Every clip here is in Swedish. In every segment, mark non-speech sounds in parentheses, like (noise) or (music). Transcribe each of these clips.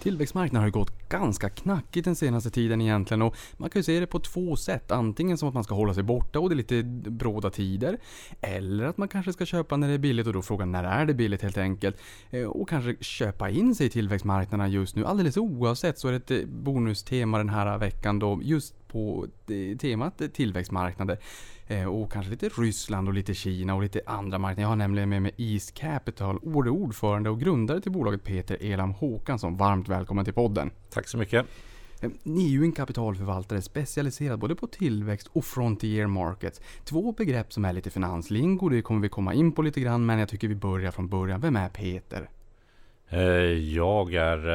Tillväxtmarknaden har ju gått ganska knackigt den senaste tiden egentligen och man kan ju se det på två sätt. Antingen som att man ska hålla sig borta och det är lite bråda tider. Eller att man kanske ska köpa när det är billigt och då frågan när är det billigt helt enkelt. Eh, och kanske köpa in sig i tillväxtmarknaderna just nu. Alldeles oavsett så är det ett eh, bonustema den här veckan då just på eh, temat tillväxtmarknader. Eh, Och kanske lite Ryssland och lite Kina och lite andra marknader. Jag har nämligen med mig East Capital, ordförande och grundare till bolaget Peter Elam Håkansson. Varmt välkommen till podden. Tack så mycket. Eh, Ni är ju en kapitalförvaltare specialiserad både på tillväxt och frontier markets. Två begrepp som är lite finanslingo, det kommer vi komma in på lite grann, men jag tycker vi börjar från början. Vem är Peter? Eh, Jag är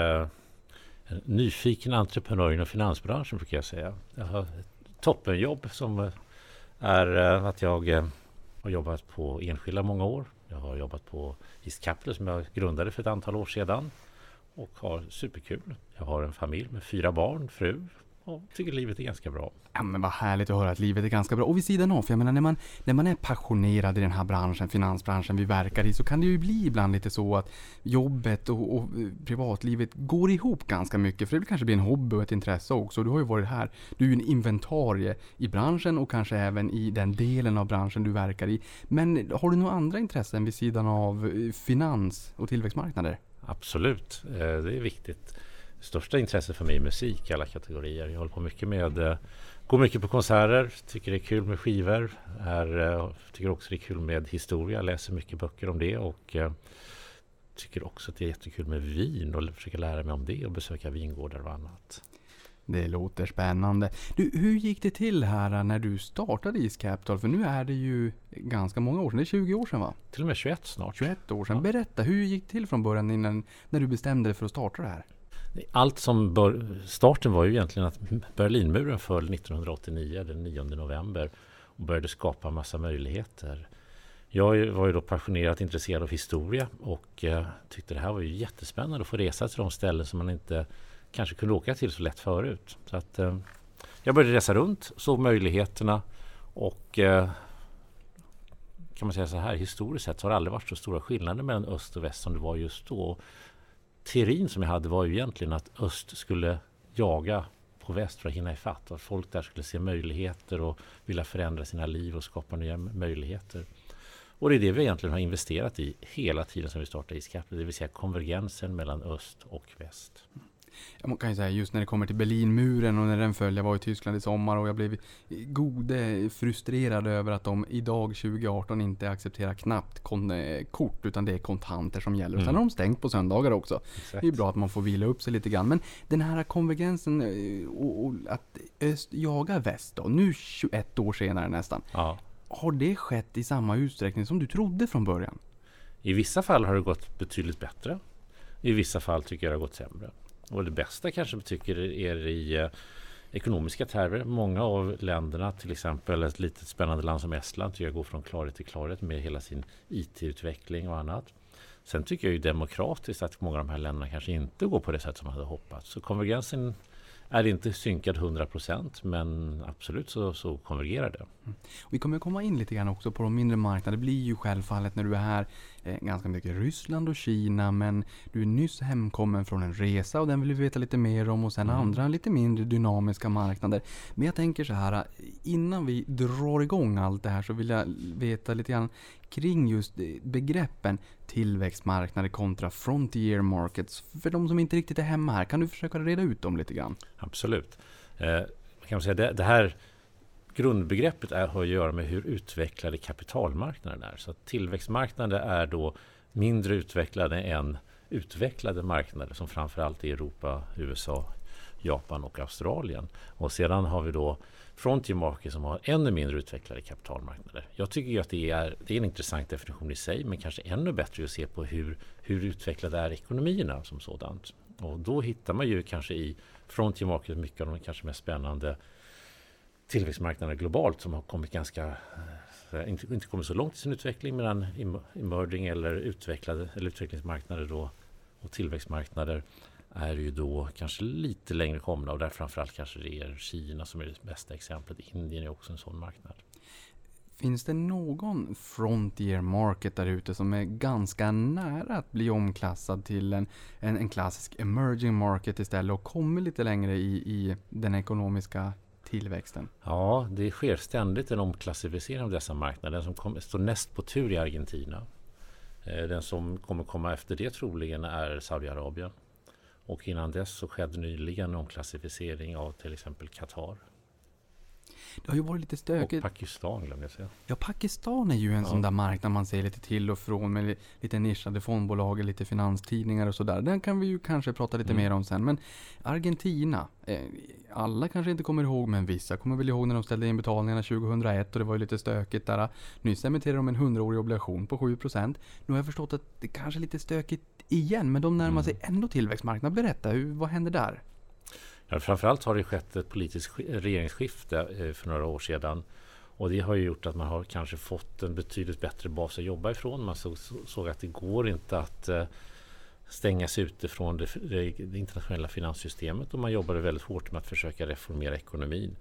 en nyfiken entreprenör inom finansbranschen brukar jag säga. Jag har ett toppenjobb som är eh, att jag eh, har jobbat på enskilda många år. Jag har jobbat på East Capital som jag grundade för ett antal år sedan och har superkul. Jag har en familj med fyra barn, fru och tycker livet är ganska bra. Ja men vad härligt att höra att livet är ganska bra. Och vid sidan av, för jag menar när man, när man är passionerad i den här branschen, finansbranschen vi verkar i, så kan det ju bli ibland lite så att jobbet och, och privatlivet går ihop ganska mycket. För det kanske blir en hobby och ett intresse också. Du har ju varit här. Du är ju en inventarie i branschen och kanske även i den delen av branschen du verkar i. Men har du några andra intressen vid sidan av eh, finans och tillväxtmarknader? Absolut, eh, det är viktigt. Största intresset för mig är musik i alla kategorier. Jag håller på mycket med, eh, går mycket på konserter, tycker det är kul med skivor. Är, eh, tycker också det är kul med historia, läser mycket böcker om det och eh, tycker också att det är jättekul med vin och försöker lära mig om det och besöka vingårdar och annat. Det låter spännande. Du, hur gick det till här när du startade East Capital? För nu är det ju ganska många år sedan. Det är 20 år sedan va? Till och med 21 snart. 21 år sedan. Ja. Berätta, hur gick det till från början innan, när du bestämde dig för att starta det här? Allt som bör, starten var ju egentligen att Berlinmuren föll 1989, den 9 november och började skapa massa möjligheter. Jag var ju då passionerat intresserad av historia och eh, tyckte det här var ju jättespännande att få resa till de ställen som man inte kanske kunde åka till så lätt förut. Så att, eh, jag började resa runt, såg möjligheterna och eh, kan man säga så här, historiskt sett så har det aldrig varit så stora skillnader mellan öst och väst som det var just då teorin som jag hade var ju egentligen att öst skulle jaga på väst för att hinna ifatt. Att folk där skulle se möjligheter och vilja förändra sina liv och skapa nya möjligheter. Och det är det vi egentligen har investerat i hela tiden som vi startade Iscap, Det vill säga konvergensen mellan öst och väst. Ja, Man kan ju säga just när det kommer till Berlinmuren och när den föll. Jag var i Tyskland i sommar och jag blev gode frustrerad över att de idag 2018 inte accepterar knappt eh, kort utan det är kontanter som gäller. Och sen Mm. har de stängt på söndagar också. Exakt. Det är bra att man får vila upp sig lite grann. Men den här konvergensen eh, och, och att öst jagar väst då, nu 21 år senare nästan. Ja. Har det skett i samma utsträckning som du trodde från början? I vissa fall har det gått betydligt bättre. I vissa fall tycker jag det har gått sämre. Och det bästa kanske tycker är i eh, ekonomiska termer. Många av länderna, till exempel ett litet spännande land som Estland, tycker jag går från klarhet till klarhet med hela sin IT-utveckling och annat. Sen tycker jag ju demokratiskt att många av de här länderna kanske inte går på det sätt som man hade hoppats. Så konvergensen är inte synkad 100% men absolut så, så konvergerar det. Vi kommer komma in lite grann också på de mindre marknaderna. Det blir ju självfallet när du är här eh, ganska mycket Ryssland och Kina. Men du är nyss hemkommen från en resa och den vill vi veta lite mer om. Och sen Mm. andra lite mindre dynamiska marknader. Men jag tänker så här. Innan vi drar igång allt det här så vill jag veta lite grann kring just begreppen tillväxtmarknader kontra frontier markets. För de som inte riktigt är hemma här, kan du försöka reda ut dem lite grann? Absolut. Eh, kan man säga, det, det här grundbegreppet är, har att göra med hur utvecklade kapitalmarknaden är. Så att tillväxtmarknader är då mindre utvecklade än utvecklade marknader som framförallt i Europa, USA, Japan och Australien. Och sedan har vi då Frontier Market som har ännu mindre utvecklade kapitalmarknader. Jag tycker ju att det är, det är en intressant definition i sig men kanske ännu bättre att se på hur, hur utvecklade är ekonomierna som sådant. Och då hittar man ju kanske i Frontier Market mycket av de kanske mest spännande tillväxtmarknaderna globalt som har kommit ganska eh, inte, inte kommit så långt i sin utveckling medan emerging eller utvecklade eller utvecklingsmarknader då och tillväxtmarknader är ju då kanske lite längre komna och där framförallt kanske det är Kina som är det bästa exemplet. Indien är också en sån marknad. Finns det någon frontier market där ute som är ganska nära att bli omklassad till en, en, en klassisk emerging market istället och kommer lite längre i, i den ekonomiska tillväxten? Ja, det sker ständigt en omklassificering av dessa marknader. Den som kom, står näst på tur i Argentina. Eh, Den som kommer komma efter det troligen är Saudiarabien. Och innan dess så skedde nyligen omklassificering av till exempel Qatar. Det har ju varit lite Och stökigt. Pakistan glömde jag säga. Ja, Pakistan är ju en Ja. sån där marknad man ser lite till och från med li- lite nischade fondbolag, lite finanstidningar och sådär. Den kan vi ju kanske prata lite Mm. mer om sen. Men Argentina, eh, alla kanske inte kommer ihåg, men vissa kommer väl ihåg när de ställde in betalningarna 2001 och det var ju lite stökigt där. Nyss emitterade de en 100-årig obligation på 7%. Nu har jag förstått att det kanske är lite stökigt igen, men de närmar Mm. sig ändå tillväxtmarknad. Berätta, hur, vad händer där? Ja, framförallt har det skett ett politiskt regeringsskifte eh, för några år sedan. Och det har ju gjort att man har kanske fått en betydligt bättre bas att jobba ifrån. Man såg, såg att det går inte att eh, stängas ute från det, det, det internationella finanssystemet och man jobbade väldigt hårt med att försöka reformera ekonomin.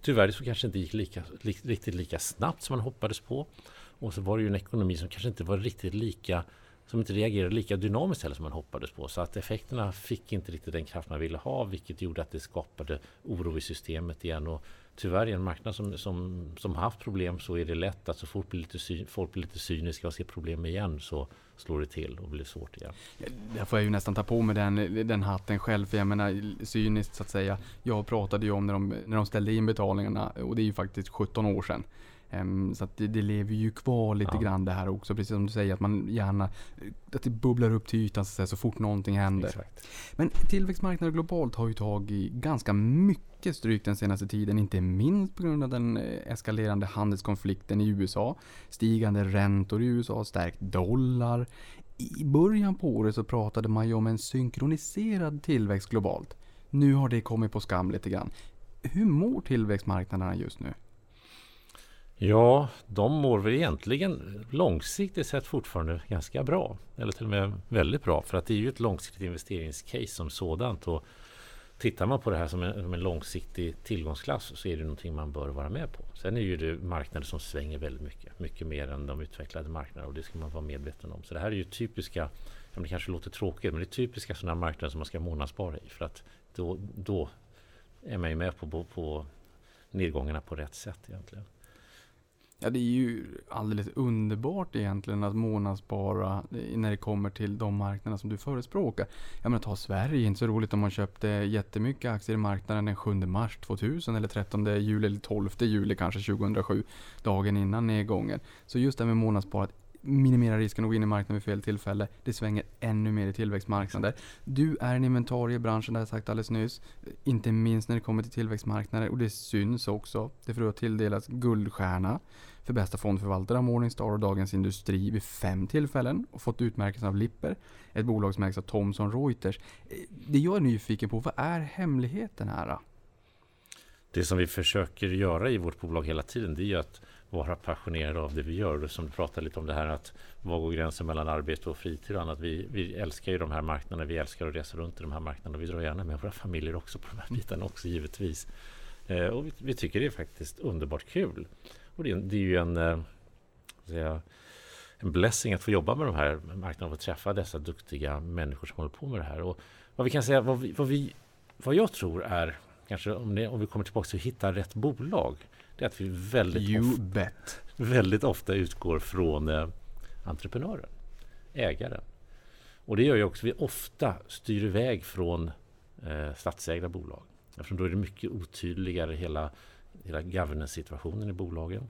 Tyvärr så kanske det inte gick lika, li, riktigt lika snabbt som man hoppades på. Och så var det ju en ekonomi som kanske inte var riktigt lika som inte reagerade lika dynamiskt heller som man hoppades på. Så att effekterna fick inte riktigt den kraft man ville ha vilket gjorde att det skapade oro i systemet igen. Och tyvärr i en marknad som, som, som haft problem så är det lätt att så fort blir lite folk blir lite cyniska och ser problem igen så slår det till och blir svårt igen. Där får jag ju nästan ta på mig den, den hatten själv, för jag menar cyniskt så att säga. Jag pratade ju om när de, när de ställde in betalningarna och det är ju faktiskt 17 år sedan. Ehm, så att det, det lever ju kvar lite Ja. grann det här också, precis som du säger att man gärna, att det bubblar upp till ytan så, så fort någonting händer. Exakt. Men tillväxtmarknader globalt har ju tagit ganska mycket stryk den senaste tiden. Inte minst på grund av den eh, eskalerande handelskonflikten i USA. Stigande räntor i USA, stärkt dollar. I början på året så pratade man ju om en synkroniserad tillväxt globalt. Nu har det kommit på skam lite grann. Hur mår tillväxtmarknaderna just nu? Ja, de mår väl egentligen långsiktigt sett fortfarande ganska bra. Eller till och med väldigt bra. För att det är ju ett långsiktigt investeringscase som sådant. Och tittar man på det här som en, som en långsiktig tillgångsklass så är det någonting man bör vara med på. Sen är ju det marknader som svänger väldigt mycket. Mycket mer än de utvecklade marknaderna. Och det ska man vara medveten om. Så det här är ju typiska, det kanske låter tråkigt, men det är typiska sådana marknader som man ska månadsspara i. För att då, då är man ju med på, på, på nedgångarna på rätt sätt egentligen. Ja, det är ju alldeles underbart egentligen att månadsspara eh, när det kommer till de marknaderna som du förespråkar. Jag menar, ta Sverige, inte så roligt om man köpte jättemycket aktier i marknaden den 7 mars 2000 eller 13 juli eller 12 juli kanske 2007, dagen innan nedgången. Så just det här med månadssparat, minimera risken att gå in i marknaden vid fel tillfälle. Det svänger ännu mer i tillväxtmarknader. Du är en inventarie i branschen, det har jag sagt alldeles nyss. Inte minst när det kommer till tillväxtmarknader och det syns också. Det får tilldelats guldstjärna för bästa fondförvaltare av Morningstar och Dagens Industri vid fem tillfällen och fått utmärkelsen av Lipper, ett bolag som ägs av Thomson Reuters. Eh, det jag är nyfiken på, vad är hemligheten här? Det som vi försöker göra i vårt bolag hela tiden det är ju att vara passionerade av det vi gör. Och Som du pratade lite om det här att vad går gränsen mellan arbete och fritid och annat. Vi, vi älskar ju de här marknaderna. Vi älskar att resa runt i de här marknaderna. Vi drar gärna med våra familjer också på de här bitarna också givetvis. Eh, och vi, vi tycker det är faktiskt underbart kul. Och det, är- det är ju en, eh, säga, en blessing att få jobba med de här marknaderna och få träffa dessa duktiga människor som håller på med det här. Och vad vi kan säga, vad, vi, vad, vi, vad jag tror är, kanske om, det, om vi kommer tillbaka till att hitta rätt bolag, det är att vi väldigt, You of, bet. väldigt ofta utgår från eh, entreprenören, ägaren. Och det gör ju också att vi ofta styr iväg från eh, statsägda bolag. Eftersom då är det mycket otydligare hela, hela governance-situationen i bolagen.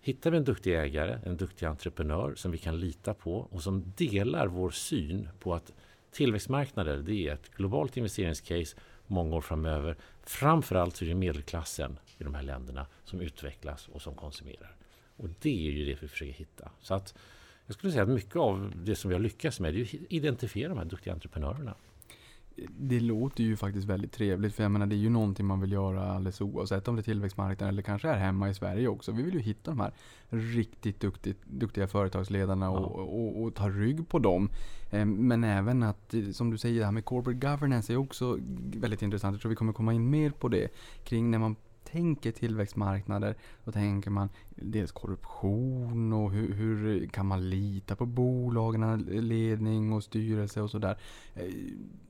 Hittar vi en duktig ägare, en duktig entreprenör som vi kan lita på och som delar vår syn på att tillväxtmarknader det är ett globalt investeringscase många år framöver. Framförallt så är det medelklassen i de här länderna som utvecklas och som konsumerar. Och det är ju det vi försöker hitta. Så att jag skulle säga att mycket av det som vi har lyckats med är att identifiera de här duktiga entreprenörerna. Det låter ju faktiskt väldigt trevligt för jag menar det är ju någonting man vill göra alldeles oavsett om det är tillväxtmarknaden eller kanske är hemma i Sverige också. Vi vill ju hitta de här riktigt duktigt, duktiga företagsledarna och, Ja. och, och, ta rygg på dem. Eh, Men även att, som du säger, det här med corporate governance är också väldigt intressant. Jag tror vi kommer komma in mer på det. Kring när man tänker tillväxtmarknader, då tänker man dels korruption och hur, hur kan man lita på bolagen, ledning och styrelse och sådär. Eh,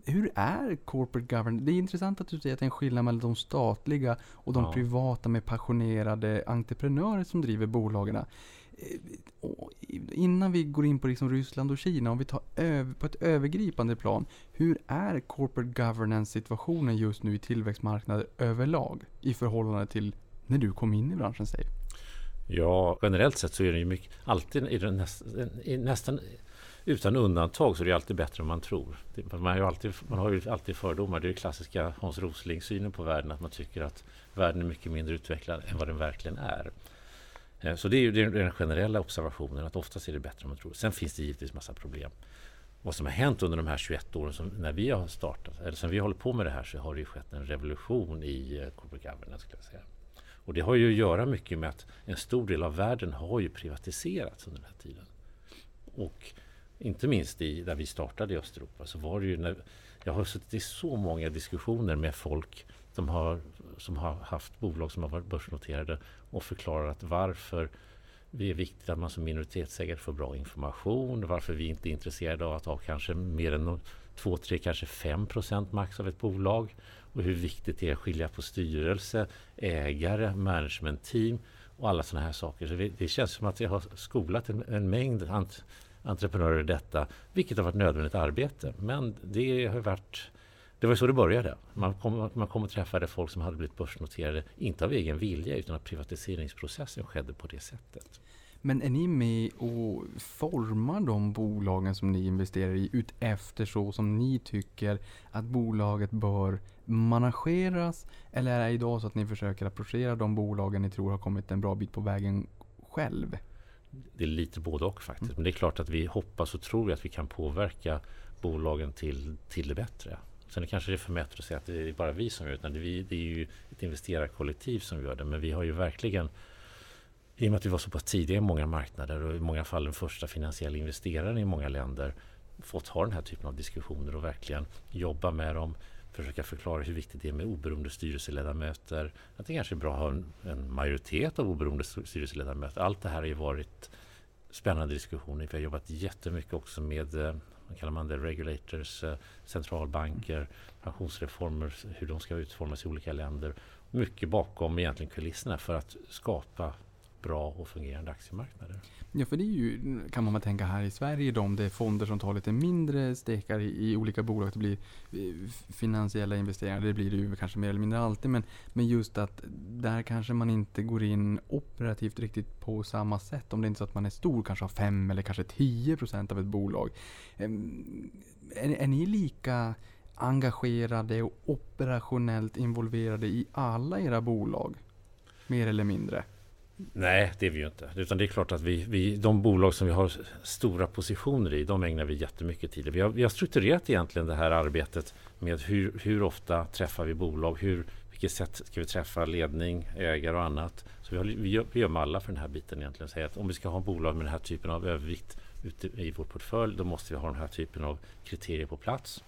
Hur är corporate governance? Det är intressant att du säger att det är en skillnad mellan de statliga och de Ja. privata med passionerade entreprenörer som driver bolagen. Eh, innan vi går in på liksom Ryssland och Kina, om vi tar på ett övergripande plan. Hur är corporate governance situationen just nu i tillväxtmarknader överlag i förhållande till när du kom in i branschen? Säg? Ja, generellt sett så är det ju mycket, alltid i den näst, i nästan utan undantag så är det alltid bättre än man tror. Man, har ju alltid, man har ju alltid fördomar. Det är ju klassiska Hans Rosling-synen på världen, att man tycker att världen är mycket mindre utvecklad än vad den verkligen är. Eh, så det är ju den generella observationen, att oftast är det bättre än man tror. Sen finns det givetvis massa problem. Vad som har hänt under de här 21 åren som, när vi har startat, eller sen vi håller på med det här, så har det ju skett en revolution i eh, corporate governance, skulle jag säga. Och det har ju att göra mycket med att en stor del av världen har ju privatiserats under den här tiden. Och inte minst i, där vi startade i Östeuropa så var det ju när, jag har suttit i så många diskussioner med folk som har, som har haft bolag som har varit börsnoterade och förklarat varför det är viktigt att man som minoritetsägare får bra information, varför vi inte är intresserade av att ha kanske mer än 2, 3, kanske 5 procent max av ett bolag och hur viktigt det är att skilja på styrelse, ägare, managementteam och alla sådana här saker. Så det, det känns som att jag har skolat en, en mängd ant, entreprenörer i detta, vilket har varit nödvändigt arbete. Men det har varit det var så det började. Man kom, man kom och träffade folk som hade blivit börsnoterade, inte av egen vilja, utan att privatiseringsprocessen skedde på det sättet. Men är ni med och formar de bolagen som ni investerar i ut efter så som ni tycker att bolaget bör manageras? Eller är det idag så att ni försöker approchera de bolagen ni tror har kommit en bra bit på vägen själv? Det är lite både och faktiskt. Men det är klart att vi hoppas och tror att vi kan påverka bolagen till, till det bättre. Sen kanske det är förmätet att säga att det är bara vi som gör det, det är, vi, det är ju ett investerarkollektiv som gör det. Men vi har ju verkligen, i och med att vi var så pass tidiga i många marknader och i många fall den första finansiella investeraren i många länder, fått ha den här typen av diskussioner och verkligen jobba med dem, försöka förklara hur viktigt det är med oberoende styrelseledamöter. Att det kanske är bra att ha en, en majoritet av oberoende styrelseledamöter. Allt det här har ju varit spännande diskussioner. Vi har jobbat jättemycket också med eh, vad kallar man det, regulators, eh, centralbanker, pensionsreformer, hur de ska utformas i olika länder. Mycket bakom egentligen kulisserna för att skapa bra och fungerande aktiemarknader. Ja, för det är ju, kan man väl tänka här i Sverige, då om det är fonder som tar lite mindre stekar i, i olika bolag. Det blir eh, finansiella investeringar, det blir det ju kanske mer eller mindre alltid. Men, men just att där kanske man inte går in operativt riktigt på samma sätt. Om det inte är så att man är stor, kanske har 5 eller kanske 10 procent av ett bolag. Ehm, är, är ni lika engagerade och operationellt involverade i alla era bolag? Mer eller mindre? Nej, det är vi ju inte. Utan det är klart att vi, vi, de bolag som vi har stora positioner i, de ägnar vi jättemycket tid. Vi har, vi har strukturerat egentligen det här arbetet med hur, hur ofta träffar vi bolag, hur, vilket sätt ska vi träffa ledning, ägare och annat. Så vi, har, vi, gör, vi gör mallar för den här biten egentligen. Säga att om vi ska ha bolag med den här typen av övervikt ute i vår portfölj, då måste vi ha den här typen av kriterier på plats.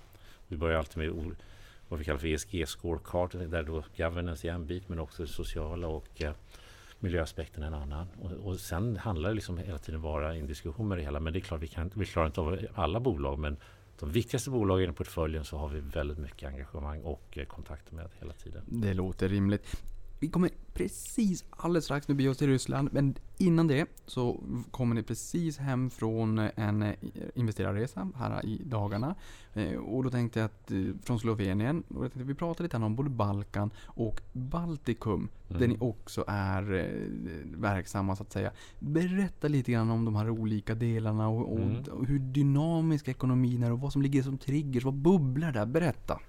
Vi börjar alltid med vad vi kallar för ESG scorecard, där då governance är en bit, men också det sociala och eh, miljöaspekten en annan. Och, och sen handlar det liksom hela tiden vara en diskussion med det hela. Men det är klart, vi, kan, vi klarar inte av alla bolag. Men de viktigaste bolagen i portföljen så har vi väldigt mycket engagemang och eh, kontakt kontakter med hela tiden. Det låter rimligt. Vi kommer precis alldeles strax nu bege oss till Ryssland. Men innan det så kommer ni precis hem från en eh, investerarresa här i dagarna. Eh, Och då tänkte jag att eh, från Slovenien, och jag tänkte vi pratar lite om både Balkan och Baltikum. Där ni också är verksamma så att säga. Berätta lite grann om de här olika delarna och, och, Mm. hur dynamisk ekonomin är och vad som ligger som triggers. Vad bubblar där? Berätta!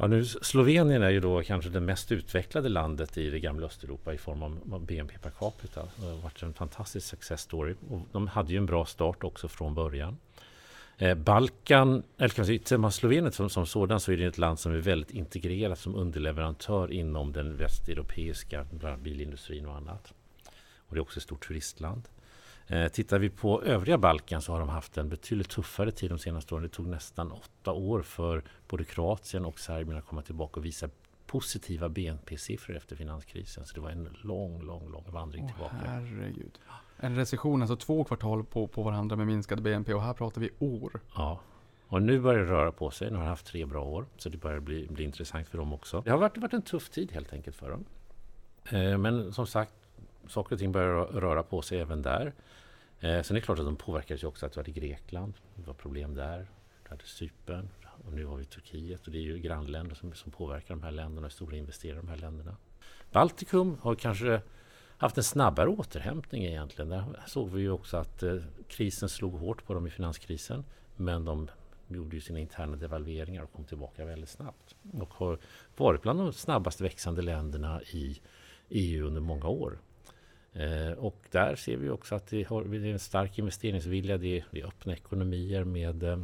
Ja, nu, Slovenien är ju då kanske det mest utvecklade landet i det gamla Östeuropa i form av BNP per capita. Det har varit en fantastisk success story. Och de hade ju en bra start också från början. Eh, Balkan, eller kan man säga, ser man Slovenien som, som sådan så är det ett land som är väldigt integrerat som underleverantör inom den västeuropeiska bilindustrin och annat. Och det är också ett stort turistland. Eh, tittar vi på övriga Balkan så har de haft en betydligt tuffare tid de senaste åren. Det tog nästan åtta år för både Kroatien och Serbien att komma tillbaka och visa positiva BNP-siffror efter finanskrisen. Så det var en lång, lång, lång vandring Åh, tillbaka. herregud. En recession, alltså två kvartal på, på varandra med minskad BNP och här pratar vi år. Ja. Och nu börjar det röra på sig. Nu har haft tre bra år. Så det börjar bli, bli intressant för dem också. Det har varit, varit en tuff tid helt enkelt för dem. Eh, men som sagt, saker och ting börjar rö- röra på sig även där. Eh, sen är det klart att de påverkades ju också att vi hade Grekland. Det var problem där. Vi hade Cypern. Och nu har vi Turkiet. Och det är ju grannländer som, som påverkar de här länderna. och Stora investerare i de här länderna. Baltikum har kanske haft en snabbare återhämtning egentligen. Där såg vi ju också att eh, krisen slog hårt på dem i finanskrisen. Men de gjorde ju sina interna devalveringar och kom tillbaka väldigt snabbt. Och har varit bland de snabbast växande länderna i EU under många år. Eh, och där ser vi också att det, har, det är en stark investeringsvilja. Det är, det är öppna ekonomier med eh,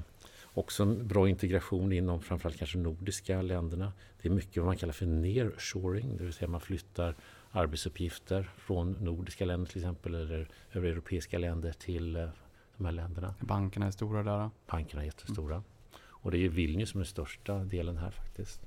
också en bra integration inom framförallt kanske nordiska länderna. Det är mycket vad man kallar för nearshoring, det vill säga man flyttar arbetsuppgifter från nordiska länder till exempel eller övriga europeiska länder till eh, de här länderna. Bankerna är stora där. Bankerna är jättestora. Och det är Vilnius som är största delen här faktiskt.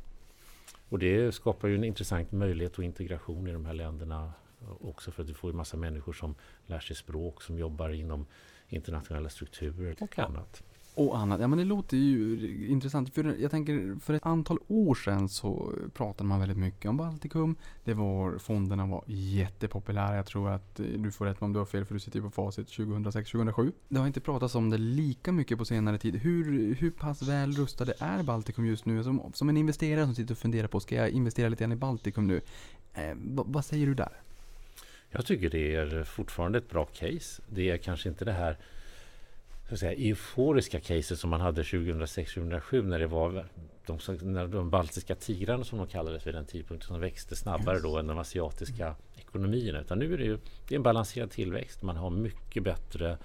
Och det skapar ju en intressant möjlighet och integration i de här länderna också för att du får en massa människor som lär sig språk, som jobbar inom internationella strukturer och annat. Och annat. Ja men det låter ju intressant. För jag tänker, för ett antal år sedan så pratade man väldigt mycket om Baltikum. Det var, fonderna var jättepopulära. Jag tror att eh, du får rätt om du har fel för du sitter ju på facit 2006-2007. Det har inte pratats om det lika mycket på senare tid. Hur, hur pass väl rustade är Baltikum just nu? Som, som en investerare som sitter och funderar på, ska jag investera lite grann i Baltikum nu? Eh, vad säger du där? Jag tycker det är fortfarande ett bra case. Det är kanske inte det här så att säga, euforiska caset som man hade 2006-2007 när det var de, som- när de baltiska tigrarna som de kallades vid den tidpunkten som växte snabbare då än de asiatiska ekonomierna. Utan nu är det ju det är en balanserad tillväxt. Man har mycket bättre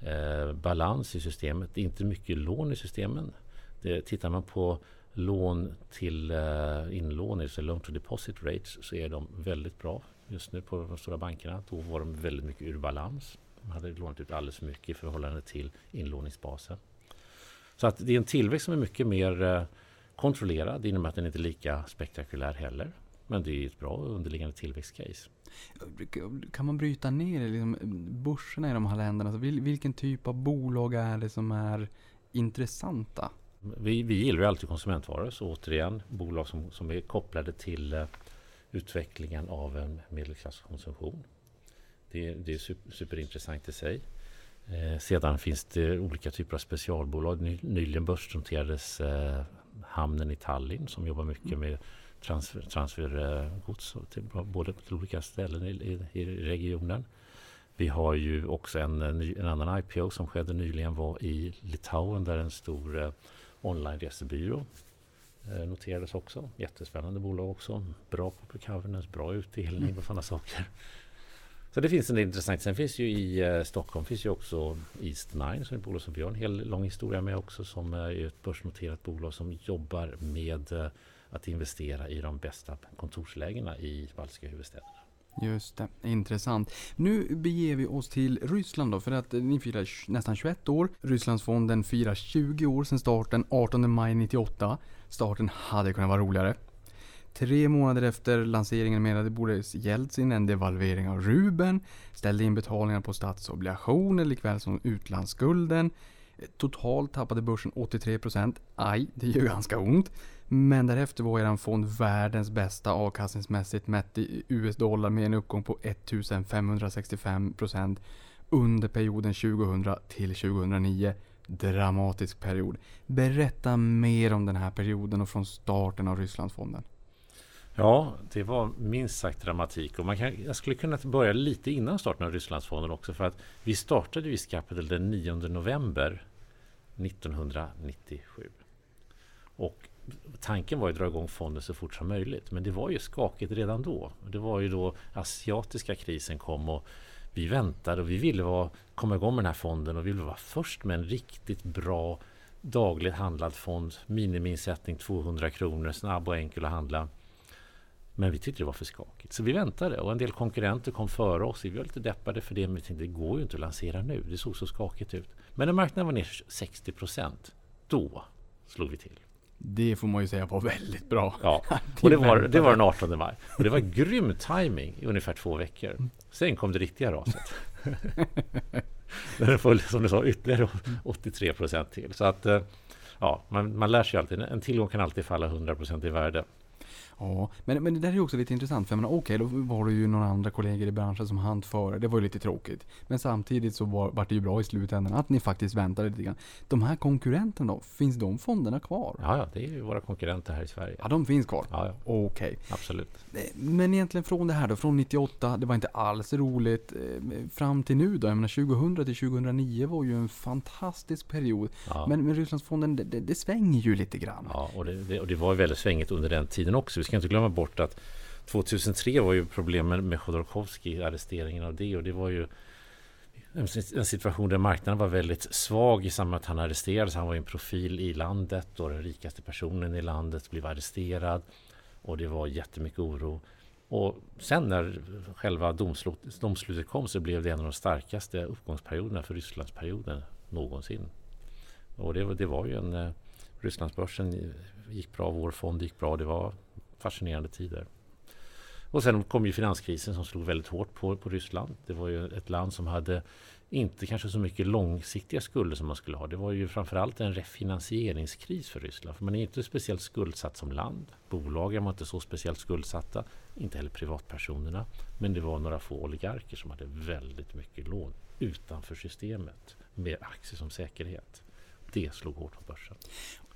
eh, balans i systemet. Det är inte mycket lån i systemen. Det, tittar man på lån till eh, inlåning, så loan to deposit rates, så är de väldigt bra just nu på de stora bankerna. Då var de väldigt mycket ur balans. De hade lånat ut alldeles för mycket i förhållande till inlåningsbasen. Så att det är en tillväxt som är mycket mer eh, kontrollerad. Det innebär att den inte är lika spektakulär heller. Men det är ett bra underliggande tillväxtcase. Kan man bryta ner liksom, börserna i de här länderna? Alltså, vil, vilken typ av bolag är det som är intressanta? Vi, vi gillar ju alltid konsumentvaror, så återigen bolag som, som är kopplade till eh, utvecklingen av en medelklasskonsumtion. Det, det är super, superintressant i sig. Eh, sedan finns det olika typer av specialbolag. Ny, nyligen börsnoterades eh, hamnen i Tallinn som jobbar mycket med transfer, transfergods till, både till olika ställen i, i, i regionen. Vi har ju också en, en, ny- en annan IPO som skedde nyligen var i Litauen där en stor eh, online-resebyrå eh, noterades också. Jättespännande bolag också. Bra corporate governance, bra utdelning och sådana saker. Så det finns en del intressant. Sen finns ju i eh, Stockholm finns ju också East Nine som är ett bolag som vi har en hel lång historia med också som är ett börsnoterat bolag som jobbar med eh, att investera i de bästa kontorslägena i baltiska huvudstäderna. Just det, intressant. Nu beger vi oss till Ryssland då, för att ni firar nästan 21 år. Rysslandsfonden firar 20 år sedan starten, 18 maj 98. Starten hade kunnat vara roligare. Tre månader efter lanseringen menade Boris Jeltsin en devalvering av rubeln, ställde in betalningar på statsobligationer likväl som utlandsskulden. Totalt tappade börsen 83%. Aj, det gör ganska ont. Men därefter var eran fond världens bästa avkastningsmässigt mätt i US-dollar med en uppgång på 1565% under perioden 2000 till 2009. Dramatisk period. Berätta mer om den här perioden och från starten av Rysslandsfonden. Ja, det var minst sagt dramatik. Och man kan, jag skulle kunna börja lite innan starten av Rysslandsfonden också. För att vi startade Risk Capital den 9 november 1997. Och tanken var ju att dra igång fonden så fort som möjligt. Men det var ju skakigt redan då. Det var ju då asiatiska krisen kom och vi väntade och vi ville vara, komma igång med den här fonden och vi ville vara först med en riktigt bra dagligt handlad fond. Minimiinsättning 200 kronor, snabb och enkel att handla. Men vi tyckte det var för skakigt. Så vi väntade och en del konkurrenter kom före oss. Vi var lite deppade för det men vi tänkte det går ju inte att lansera nu. Det såg så skakigt ut. Men när marknaden var ner 60 procent, då slog vi till. Det får man ju säga var väldigt bra. Ja, (laughs) och det var, det var den 18 maj. Och det var grym timing i ungefär två veckor. Sen kom det riktiga raset. (laughs) Den föll, som du sa, ytterligare 83 procent till. Så att, eh, ja, man, man lär sig alltid. En tillgång kan alltid falla 100 procent i värde. Ja, men, men det där är ju också lite intressant. För jag menar, okej, då var det ju några andra kollegor i branschen som hann före. Det var ju lite tråkigt. Men samtidigt så var, var det ju bra i slutändan att ni faktiskt väntade lite grann. De här konkurrenterna då, finns de fonderna kvar? Ja, ja, det är ju våra konkurrenter här i Sverige. Ja, de finns kvar? Ja, ja, Okej. absolut. Eh, Men egentligen från det här då, från 98, det var inte alls roligt. eh, Fram till nu då, jag menar 2000 till 2009 var ju en fantastisk period. Ja. Men, men Rysslandsfonden, det, det, det svänger ju lite grann. Ja, och det, det, och det var väldigt svängigt under den tiden också. Ska inte glömma bort att 2003 var ju problemen med Chodorkovsky, arresteringen av det. Och det var ju en situation där marknaden var väldigt svag i samband med att han arresterades. Han var ju en profil i landet och den rikaste personen i landet blev arresterad. Och det var jättemycket oro. Och sen när själva domslutet kom så blev det en av de starkaste uppgångsperioderna för Rysslandsperioden någonsin. Och det, var- det var ju en... Eh, Rysslandsbörsen gick bra, vår fond gick bra. Det var fascinerande tider. Och sen kom ju finanskrisen som slog väldigt hårt på, på Ryssland. Det var ju ett land som hade inte kanske så mycket långsiktiga skulder som man skulle ha. Det var ju framförallt en refinansieringskris för Ryssland. För man är inte speciellt skuldsatt som land. Bolagen var inte så speciellt skuldsatta. Inte heller privatpersonerna. Men det var några få oligarker som hade väldigt mycket lån utanför systemet med aktier som säkerhet. Det slog hårt på börsen.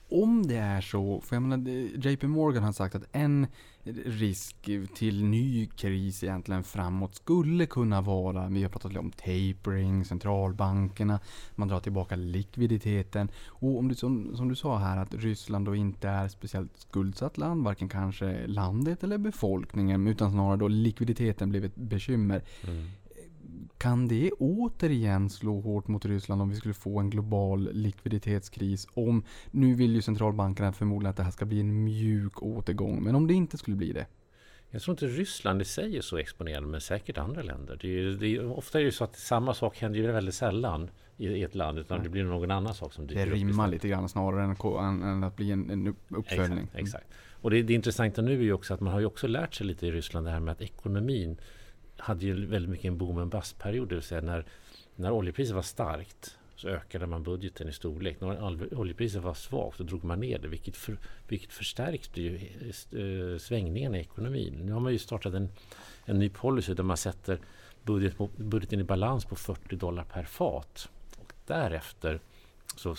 Om det är så, för jag menar, JP Morgan har sagt att en risk till ny kris egentligen framåt skulle kunna vara, vi har pratat om tapering, centralbankerna, man drar tillbaka likviditeten. Och om du, som, som du sa här att Ryssland då inte är speciellt skuldsatt land, varken kanske landet eller befolkningen, utan snarare då likviditeten blivit ett bekymmer. Mm. Kan det återigen slå hårt mot Ryssland om vi skulle få en global likviditetskris? Om, nu vill ju centralbankerna förmodligen att det här ska bli en mjuk återgång, men om det inte skulle bli det? Jag tror inte Ryssland i sig är så exponerande, men säkert andra länder. Det är, det är, ofta är det så att samma sak händer ju väldigt sällan i, ett land, utan det blir någon annan sak som dyker Det upp rimmar istället. lite grann snarare än, än, att bli en, en upp- uppföljning. Exakt, exakt. Och det, det intressanta nu är ju också att man har ju också lärt sig lite i Ryssland det här med att ekonomin hade ju väldigt mycket en boom and bust period, det vill säga när, när oljepriset var starkt så ökade man budgeten i storlek. När oljepriset var svagt så drog man ner det vilket, för, vilket förstärkte ju eh, svängningarna i ekonomin. Nu har man ju startat en, en ny policy där man sätter budget, budgeten i balans på 40 dollar per fat. Och därefter så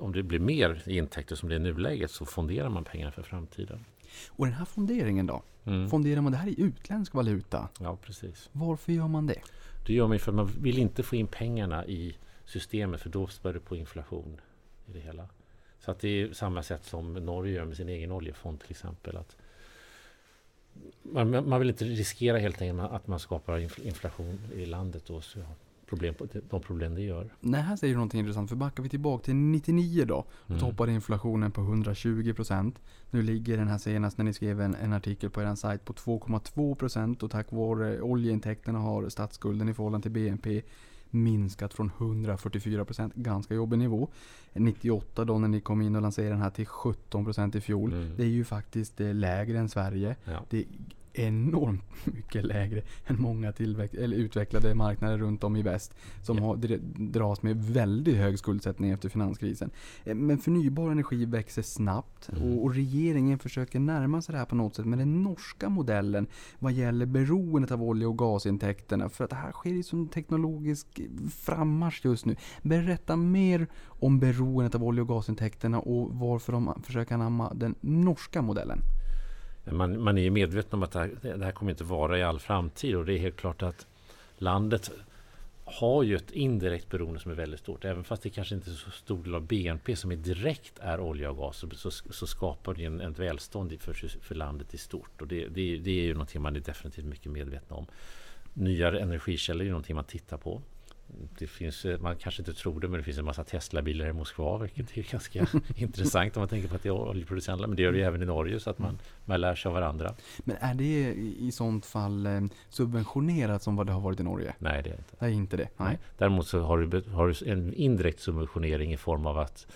om det blir mer intäkter som det är i nuläget så fonderar man pengarna för framtiden. Och den här fonderingen då? Mm. Fonderar man det här i utländsk valuta? Ja, precis. Varför gör man det? Det gör man för att man vill inte få in pengarna i systemet för då spär det på inflation i det hela. Så att det är samma sätt som Norge gör med sin egen oljefond till exempel. Att man, man vill inte riskera helt enkelt att man skapar infl- inflation i landet och så, ja, problem de problem det gör. Nej, här säger du någonting intressant. För backar vi tillbaka till 99 då. Då Mm. toppade inflationen på 120%. Nu ligger den här senast när ni skrev en, en artikel på er sajt på 2,2% och tack vare oljeintäkterna har statsskulden i förhållande till BNP minskat från 144%, ganska jobbig nivå. 98 då när ni kom in och lanserade den här till 17% i fjol. Mm. Det är ju faktiskt eh, lägre än Sverige. Ja. Det är enormt (laughs) mycket lägre än många eller utvecklade marknader runt om i väst. Som har, dr- dras med väldigt hög skuldsättning efter finanskrisen. Eh, Men förnybar energi växer snabbt Mm. och, och regeringen försöker närma sig det här på något sätt med den norska modellen vad gäller beroendet av olje och gasintäkterna. För att det här sker ju som teknologisk frammarsch just nu. Berätta mer om beroendet av olje och gasintäkterna och varför de försöker anamma den norska modellen. Man, man är ju medveten om att det här, det här kommer inte vara i all framtid och det är helt klart att landet har ju ett indirekt beroende som är väldigt stort. Även fast det kanske inte är så stor del av BNP som är direkt är olja och gas så, så, skapar det en, ett välstånd för, för landet i stort. Och det, det, det är ju någonting man är definitivt mycket medveten om. Nya energikällor är någonting man tittar på. Det finns, eh, man kanske inte tror det, men det finns en massa Tesla-bilar i Moskva, vilket är ganska (laughs) intressant om man tänker på att det är oljeproducenter. Men det gör det ju även i Norge, så att man, man lär sig av varandra. Men är det i sånt fall eh, subventionerat som vad det har varit i Norge? Nej, det är inte. Det är inte det. Nej. Däremot så har du, har du en indirekt subventionering i form av att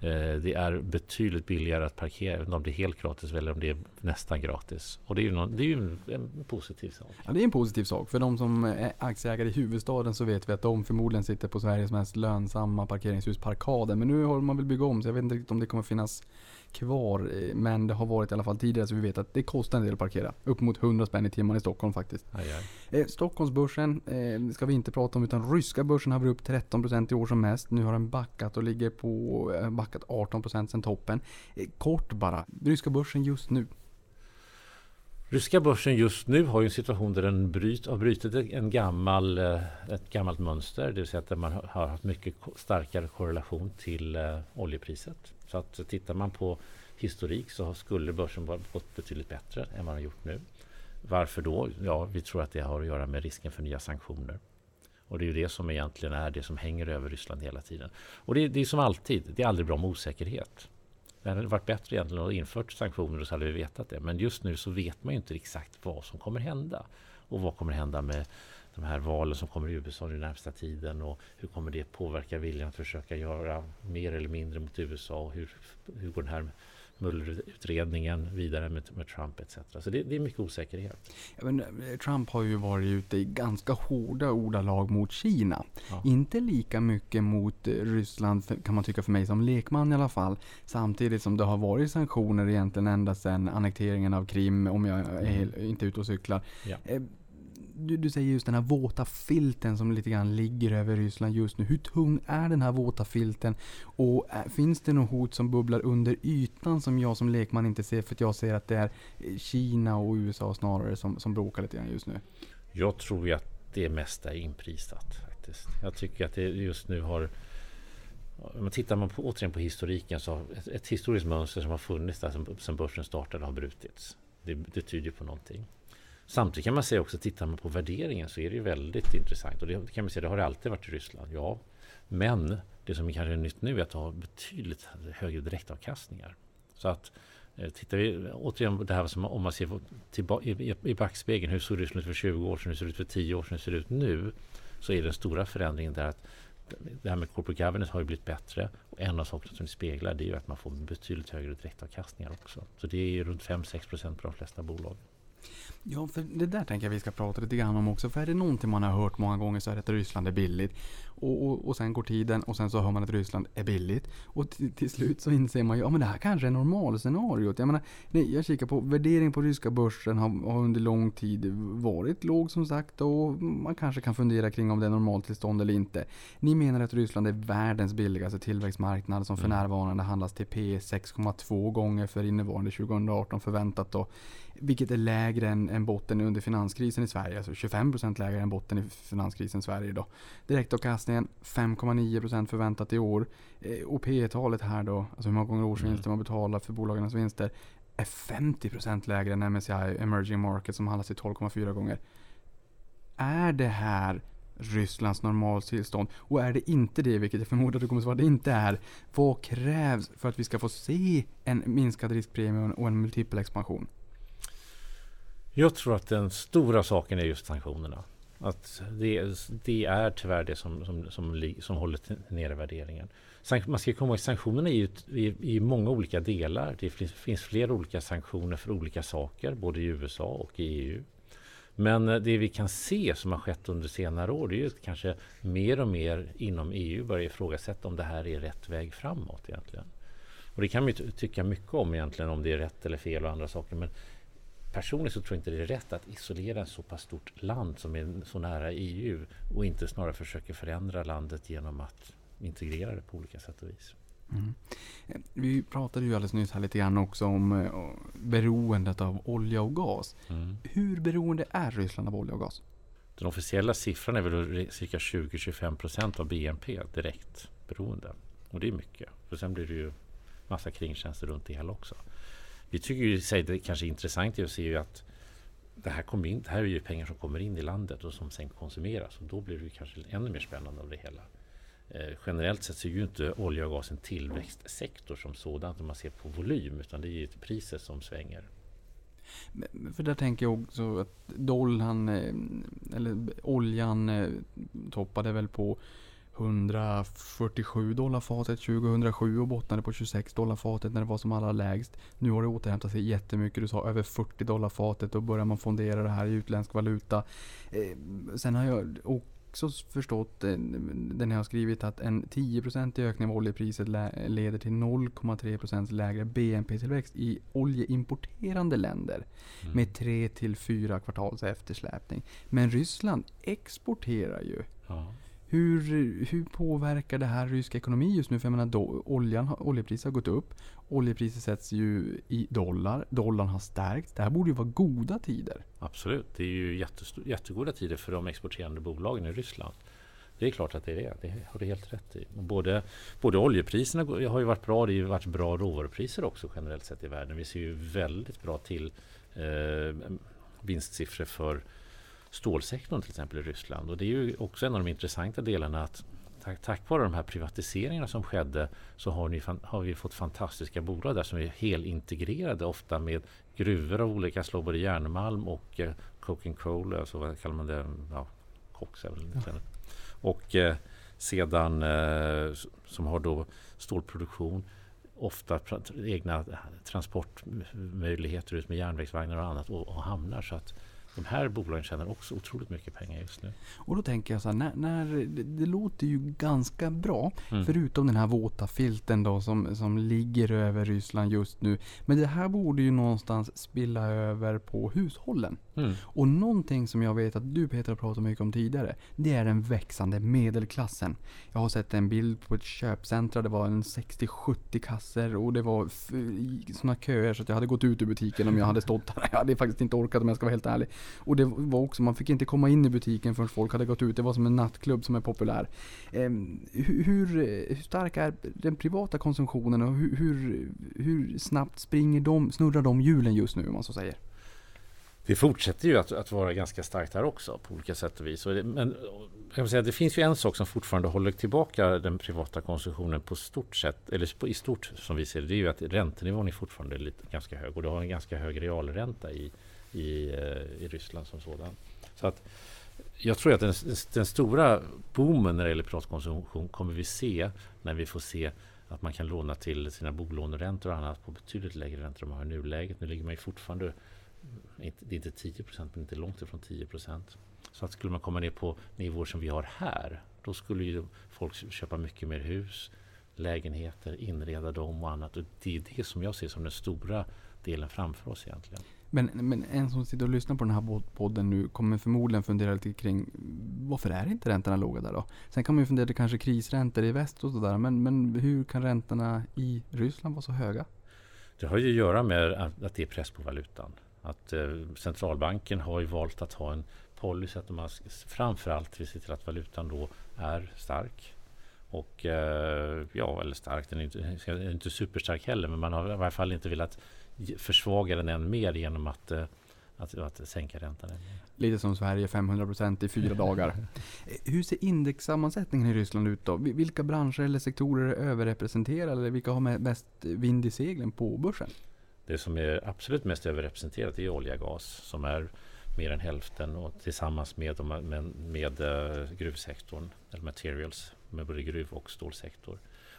Eh, det är betydligt billigare att parkera, om det är helt gratis eller om det är nästan gratis. Och det är ju, någon, det är ju en, en positiv sak. Ja, det är en positiv sak. För de som är aktieägare i huvudstaden så vet vi att de förmodligen sitter på Sveriges mest lönsamma parkeringshus, Parkaden. Men nu håller man väl bygga om så jag vet inte riktigt om det kommer finnas kvar. Men det har varit i alla fall tidigare så vi vet att det kostar en del att parkera. Upp mot 100 spänn i timmen i Stockholm faktiskt. Aj, aj. Eh, Stockholmsbörsen eh, ska vi inte prata om utan ryska börsen har varit upp 13% i år som mest. Nu har den backat och ligger på eh, backat 18% sen toppen. Kort bara, ryska börsen just nu. Ryska börsen just nu har ju en situation där den bryt, har brutit en gammal, ett gammalt mönster. Det vill säga att man har- haft mycket starkare korrelation till oljepriset. Så att tittar man på historik så skulle börsen gått betydligt bättre än vad den har gjort nu. Varför då? Ja, vi tror att det har att göra med risken för nya sanktioner. Och det är ju det som egentligen är det som hänger över Ryssland hela tiden. Och det, det är som alltid, det är aldrig bra med osäkerhet. Det hade varit bättre egentligen att infört sanktioner och så hade vi vetat det. Men just nu så vet man ju inte exakt vad som kommer hända. Och vad kommer hända med de här valen som kommer i USA den närmsta tiden och hur kommer det påverka viljan att försöka göra mer eller mindre mot USA och hur, hur går den här Mueller-utredningen vidare med, med Trump etc. Så det, det är mycket osäkerhet. Ja, men, eh, Trump har ju varit ute i ganska hårda ordalag mot Kina. Ja. Inte lika mycket mot eh, Ryssland kan man tycka för mig som lekman i alla fall. Samtidigt som det har varit sanktioner egentligen ända sedan annekteringen av Krim om jag är helt, inte ute och cyklar. Ja. Du, du säger just den här våta filten som lite grann ligger över Ryssland just nu. Hur tung är den här våta filten? Och eh, finns det något hot som bubblar under ytan som jag som lekman inte ser? För att jag ser att det är eh, Kina och USA snarare som, som bråkar lite grann just nu. Jag tror ju att det mesta är inprisat faktiskt. Jag tycker att det just nu har men tittar man på, återigen på historiken så har ett, ett historiskt mönster som har funnits där sedan, börsen startade har brutits. Det, det tyder på någonting. Samtidigt kan man säga också, tittar man på värderingen så är det ju väldigt intressant. Och det kan man säga, det har det alltid varit i Ryssland. Ja, men det som kanske är nytt nu är att ha betydligt högre direktavkastningar. Så att eh, tittar vi återigen på det här som om man ser i, i, i backspegeln, hur såg Ryssland ut för 20 år sedan, hur ser det ut för 10 år sedan, hur ser det ut nu? Så är den stora förändringen där att det här med corporate governance har ju blivit bättre. Och en av sakerna som det speglar det är ju att man får betydligt högre direktavkastningar också. Så det är ju runt 5-6 procent på de flesta bolag. Ja, för det där tänker jag vi ska prata lite grann om också. För är det någonting man har hört många gånger så är det att Ryssland är billigt. Och, och, och sen går tiden och sen så hör man att Ryssland är billigt. Och till, till slut så inser man ju, ja men det här kanske är normalscenariot. Jag menar, nej, jag kikar på värdering på ryska börsen har, har under lång tid varit låg som sagt. Och man kanske kan fundera kring om det är normaltillstånd eller inte. Ni menar att Ryssland är världens billigaste tillväxtmarknad som för Mm. närvarande handlas till P 6,2 gånger för innevarande 2018 förväntat då. Vilket är lägre än, än botten under finanskrisen i Sverige. Alltså 25% lägre än botten i finanskrisen i Sverige då. Direktavkastningen 5,9% förväntat i år. Eh, och P talet här då, alltså hur många gånger årsvinster man betalar för bolagens vinster, är 50% lägre än MSCI Emerging Market som handlas till 12,4 gånger. Är det här Rysslands normaltillstånd? Och är det inte det, vilket jag förmodar att du kommer svara att det inte är, vad krävs för att vi ska få se en minskad riskpremie och en multipelexpansion? Jag tror att den stora saken är just sanktionerna. Att det, det är tyvärr det som, som, som, som håller nere värderingen. Man ska komma ihåg sanktionerna är ju i, i många olika delar. Det finns, finns flera olika sanktioner för olika saker, både i USA och i EU. Men eh, det vi kan se som har skett under senare år, det är ju att kanske mer och mer inom EU börjar ifrågasätta om det här är rätt väg framåt egentligen. Och det kan man ju tycka mycket om egentligen, om det är rätt eller fel och andra saker. Men personligen så tror jag inte det är rätt att isolera ett så pass stort land som är så nära EU och inte snarare försöka förändra landet genom att integrera det på olika sätt och vis. Mm. Eh, Vi pratade ju alldeles nyss här lite grann också om eh, beroendet av olja och gas. Hur beroende är Ryssland av olja och gas? Den officiella siffran är väl cirka 20-25 procent av BNP direkt beroende. Och det är mycket. För sen blir det ju massa kringtjänster runt det hela också. Vi tycker ju sig det kanske är intressant att se ju att det här, kommer in, det här är ju pengar som kommer in i landet och som sen konsumeras. Och då blir det kanske ännu mer spännande av det hela. Eh, generellt sett så är ju inte olja och gas en tillväxtsektor som sådant om man ser på volym utan det är ju priset som svänger. För där tänker jag också att dollarn, eh, eller oljan eh, toppade väl på 147 dollar fatet 2007 och bottnade på 26 dollar fatet när det var som allra lägst. Nu har det återhämtat sig jättemycket. Du sa över 40 dollar fatet. Då börjar man fondera det här i utländsk valuta. Eh, sen har jag också förstått, eh, den jag har skrivit, att en 10% ökning av oljepriset leder till 0,3% lägre BNP-tillväxt i oljeimporterande länder Mm. med 3 till 4 kvartals eftersläpning. Men Ryssland exporterar ju. Ja. Hur, hur påverkar det här rysk ekonomi just nu? För jag menar, då, oljan, oljepriset har gått upp. Oljepriset sätts ju i dollar. Dollarn har stärkts. Det här borde ju vara goda tider. Absolut, det är ju jättegoda tider för de exporterande bolagen i Ryssland. Det är klart att det är det, det har du helt rätt i. Både, både oljepriserna har ju varit bra, det har ju varit bra råvarupriser också generellt sett i världen. Vi ser ju väldigt bra till eh, vinstsiffror för stålsektorn till exempel i Ryssland. Och det är ju också en av de intressanta delarna att tack, tack vare de här privatiseringarna som skedde så har, ni, har vi fått fantastiska bolag där som är helintegrerade ofta med gruvor av olika slag, både järnmalm och eh, coking coal, alltså vad kallar man det? Ja, koks är väl grann. Och eh, sedan eh, som har då stålproduktion ofta egna transportmöjligheter ut med järnvägsvagnar och annat och, och hamnar så att de här bolagen tjänar också otroligt mycket pengar just nu. Och då tänker jag så här, när, när, det, låter ju ganska bra. Mm. Förutom den här våta filten då som, som ligger över Ryssland just nu. Men det här borde ju någonstans spilla över på hushållen. Mm. Och någonting som jag vet att du Peter har pratat mycket om tidigare. Det är den växande medelklassen. Jag har sett en bild på ett köpcentra. Det var en 60-70 kasser och det var sådana köer så att jag hade gått ut ur butiken om jag hade stått där. Jag hade faktiskt inte orkat om jag ska vara helt ärlig. Och det var också, man fick inte komma in i butiken förrän folk hade gått ut. Det var som en nattklubb som är populär. Ehm, hur, hur, hur stark är den privata konsumtionen och hur, hur, hur snabbt springer de, snurrar de hjulen just nu om man så säger? Det fortsätter ju att, att vara ganska starkt här också på olika sätt och vis. Och det, men jag kan säga, det finns ju en sak som fortfarande håller tillbaka den privata konsumtionen på stort sätt, eller på, i stort som vi ser det, det är ju att räntenivån är fortfarande lite, ganska hög och du har en ganska hög realränta i, i, eh, i Ryssland som sådan. Så att jag tror att den, den stora boomen när det gäller privatkonsumtion kommer vi se när vi får se att man kan låna till sina bolåneräntor och annat på betydligt lägre räntor än man har i nuläget. Nu ligger man ju fortfarande det är inte 10 procent, men inte långt ifrån 10 procent. Så att skulle man komma ner på nivåer som vi har här, då skulle ju folk köpa mycket mer hus, lägenheter, inreda dem och annat. Och det är det som jag ser som den stora delen framför oss egentligen. Men, men en som sitter och lyssnar på den här pod- podden nu kommer förmodligen fundera lite kring varför är inte räntorna låga där då? Sen kan man ju fundera kanske krisräntor i väst och sådär. Men, men hur kan räntorna i Ryssland vara så höga? Det har ju att göra med att, att det är press på valutan. Att eh, centralbanken har ju valt att ha en policy att man framförallt vill se till att valutan då är stark. Och eh, ja, eller stark, den är inte, är inte superstark heller, men man har i varje fall inte velat försvaga den än mer genom att, eh, att, att sänka räntan. Lite som Sverige 500% i fyra dagar. (laughs) Hur ser indexsammansättningen i Ryssland ut då? Vi- Vilka branscher eller sektorer är överrepresenterade? Eller vilka har mest vind i seglen på börsen? Det som är absolut mest överrepresenterat är olja och gas som är mer än hälften och tillsammans med, med, med eh, gruvsektorn, eller materials, med både gruv och stålsektor.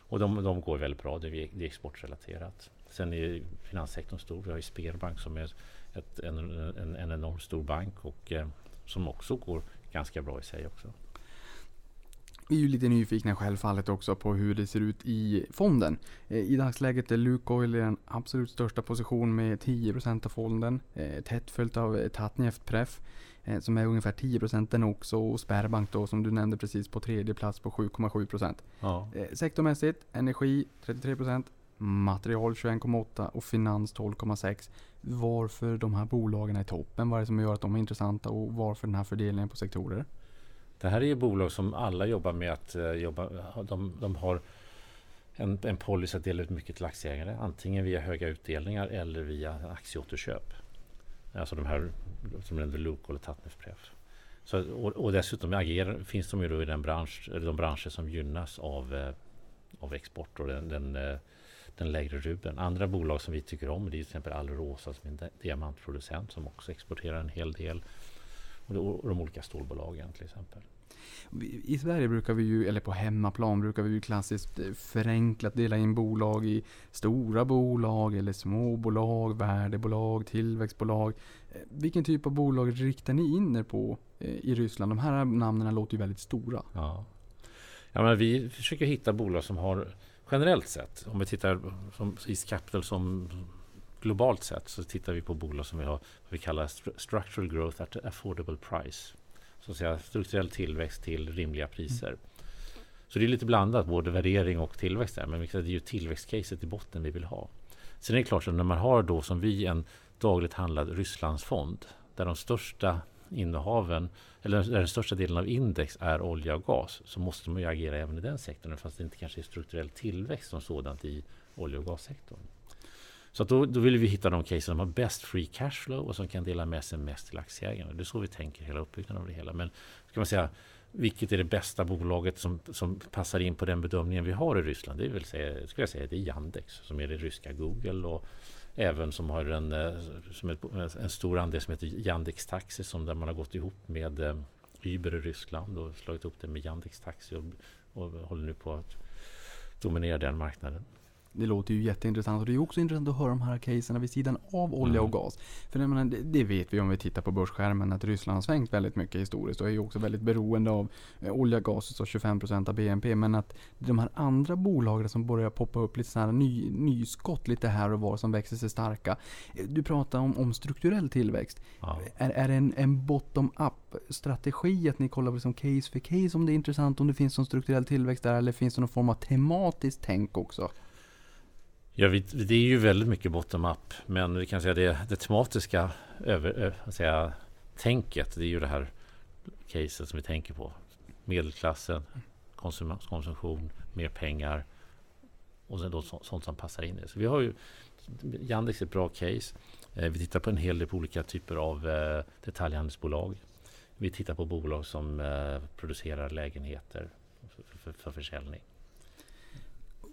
Och de, de går väldigt bra, det är, det är exportrelaterat. Sen är finanssektorn stor, vi har ju Sberbank som är ett, en, en, en enormt stor bank och eh, som också går ganska bra i sig också. Vi är ju lite nyfikna självfallet också på hur det ser ut i fonden. Eh, I dagsläget är Lukoil i den absolut största position med 10% av fonden. Eh, Tätt följt av eh, Tatneft Pref som är ungefär 10% den också och Sberbank då som du nämnde precis på tredje plats på 7,7%. Ja. Sektormässigt energi 33%, material 21,8% och finans 12,6%. Varför de här bolagen är i toppen? Vad är det som gör att de är intressanta och varför den här fördelningen på sektorer? Det här är ju bolag som alla jobbar med att eh, jobba. De, de har en, en policy att dela ut mycket till aktieägare. Antingen via höga utdelningar eller via aktieåterköp. Alltså de här som nämnde Luke eller Tatnefpref. Så, och, och dessutom agerar, finns de ju då i den bransch, eller de branscher som gynnas av, eh, av export och den, den, eh, den lägre rubeln. Andra bolag som vi tycker om det är till exempel Alrosa som är en diamantproducent som också exporterar en hel del. Och, de, olika stålbolagen till exempel. I Sverige brukar vi ju, eller på hemmaplan brukar vi ju klassiskt eh, förenklat dela in bolag i stora bolag eller små bolag, värdebolag, tillväxtbolag. Eh, vilken typ av bolag riktar ni in er på eh, i Ryssland? De här namnen låter ju väldigt stora. Ja. Ja, men vi försöker hitta bolag som har generellt sett, om vi tittar som East Capital som globalt sett så tittar vi på bolag som vi har vad vi kallar structural growth at affordable price så att säga, strukturell tillväxt till rimliga priser. Mm. Så det är lite blandat, både värdering och tillväxt där. Men det är ju tillväxtcaset i botten vi vill ha. Sen är det klart att när man har då som vi en dagligt handlad Rysslandsfond där de största innehaven, eller där den största delen av index är olja och gas, så måste man ju agera även i den sektorn, fast det inte kanske är strukturell tillväxt som sådant i olja och gassektorn. Så då, då vill vi hitta de case som har bäst free cash flow och som kan dela med sig mest till aktieägarna. Det är så vi tänker hela uppbyggnaden av det hela. Men ska man säga, vilket är det bästa bolaget som, som passar in på den bedömningen vi har i Ryssland? Det vill säga, skulle jag säga, det är Yandex som är det ryska Google och även som har en, eh, som ett, en stor andel som heter Yandex Taxi som där man har gått ihop med eh, Uber i Ryssland och slagit ihop det med Yandex Taxi och, och håller nu på att dominera den marknaden. Det låter ju jätteintressant och det är också intressant att höra de här casen vid sidan av olja och mm. gas. För menar, det, det, vet vi om vi tittar på börsskärmen att Ryssland har svängt väldigt mycket historiskt och är ju också väldigt beroende av eh, olja, gas, så 25% av BNP. Men att de här andra bolagen som börjar poppa upp lite sådana ny, nyskott lite här och var som växer sig starka. Eh, du pratar om, om strukturell tillväxt. Ja. Är, är det en, en bottom-up strategi att ni kollar på som case för case om det är intressant, om det finns någon strukturell tillväxt där eller finns det någon form av tematiskt tänk också? Ja, vi, det är ju väldigt mycket bottom-up, men vi kan säga det, det tematiska över, säga, tänket, det är ju det här caset som vi tänker på. Medelklassen, konsum, konsumtion, mer pengar och sen då sånt som passar in i det. Så vi har ju Yandex är ett bra case. Eh, vi tittar på en hel del på olika typer av eh, detaljhandelsbolag. Vi tittar på bolag som eh, producerar lägenheter för, för, för försäljning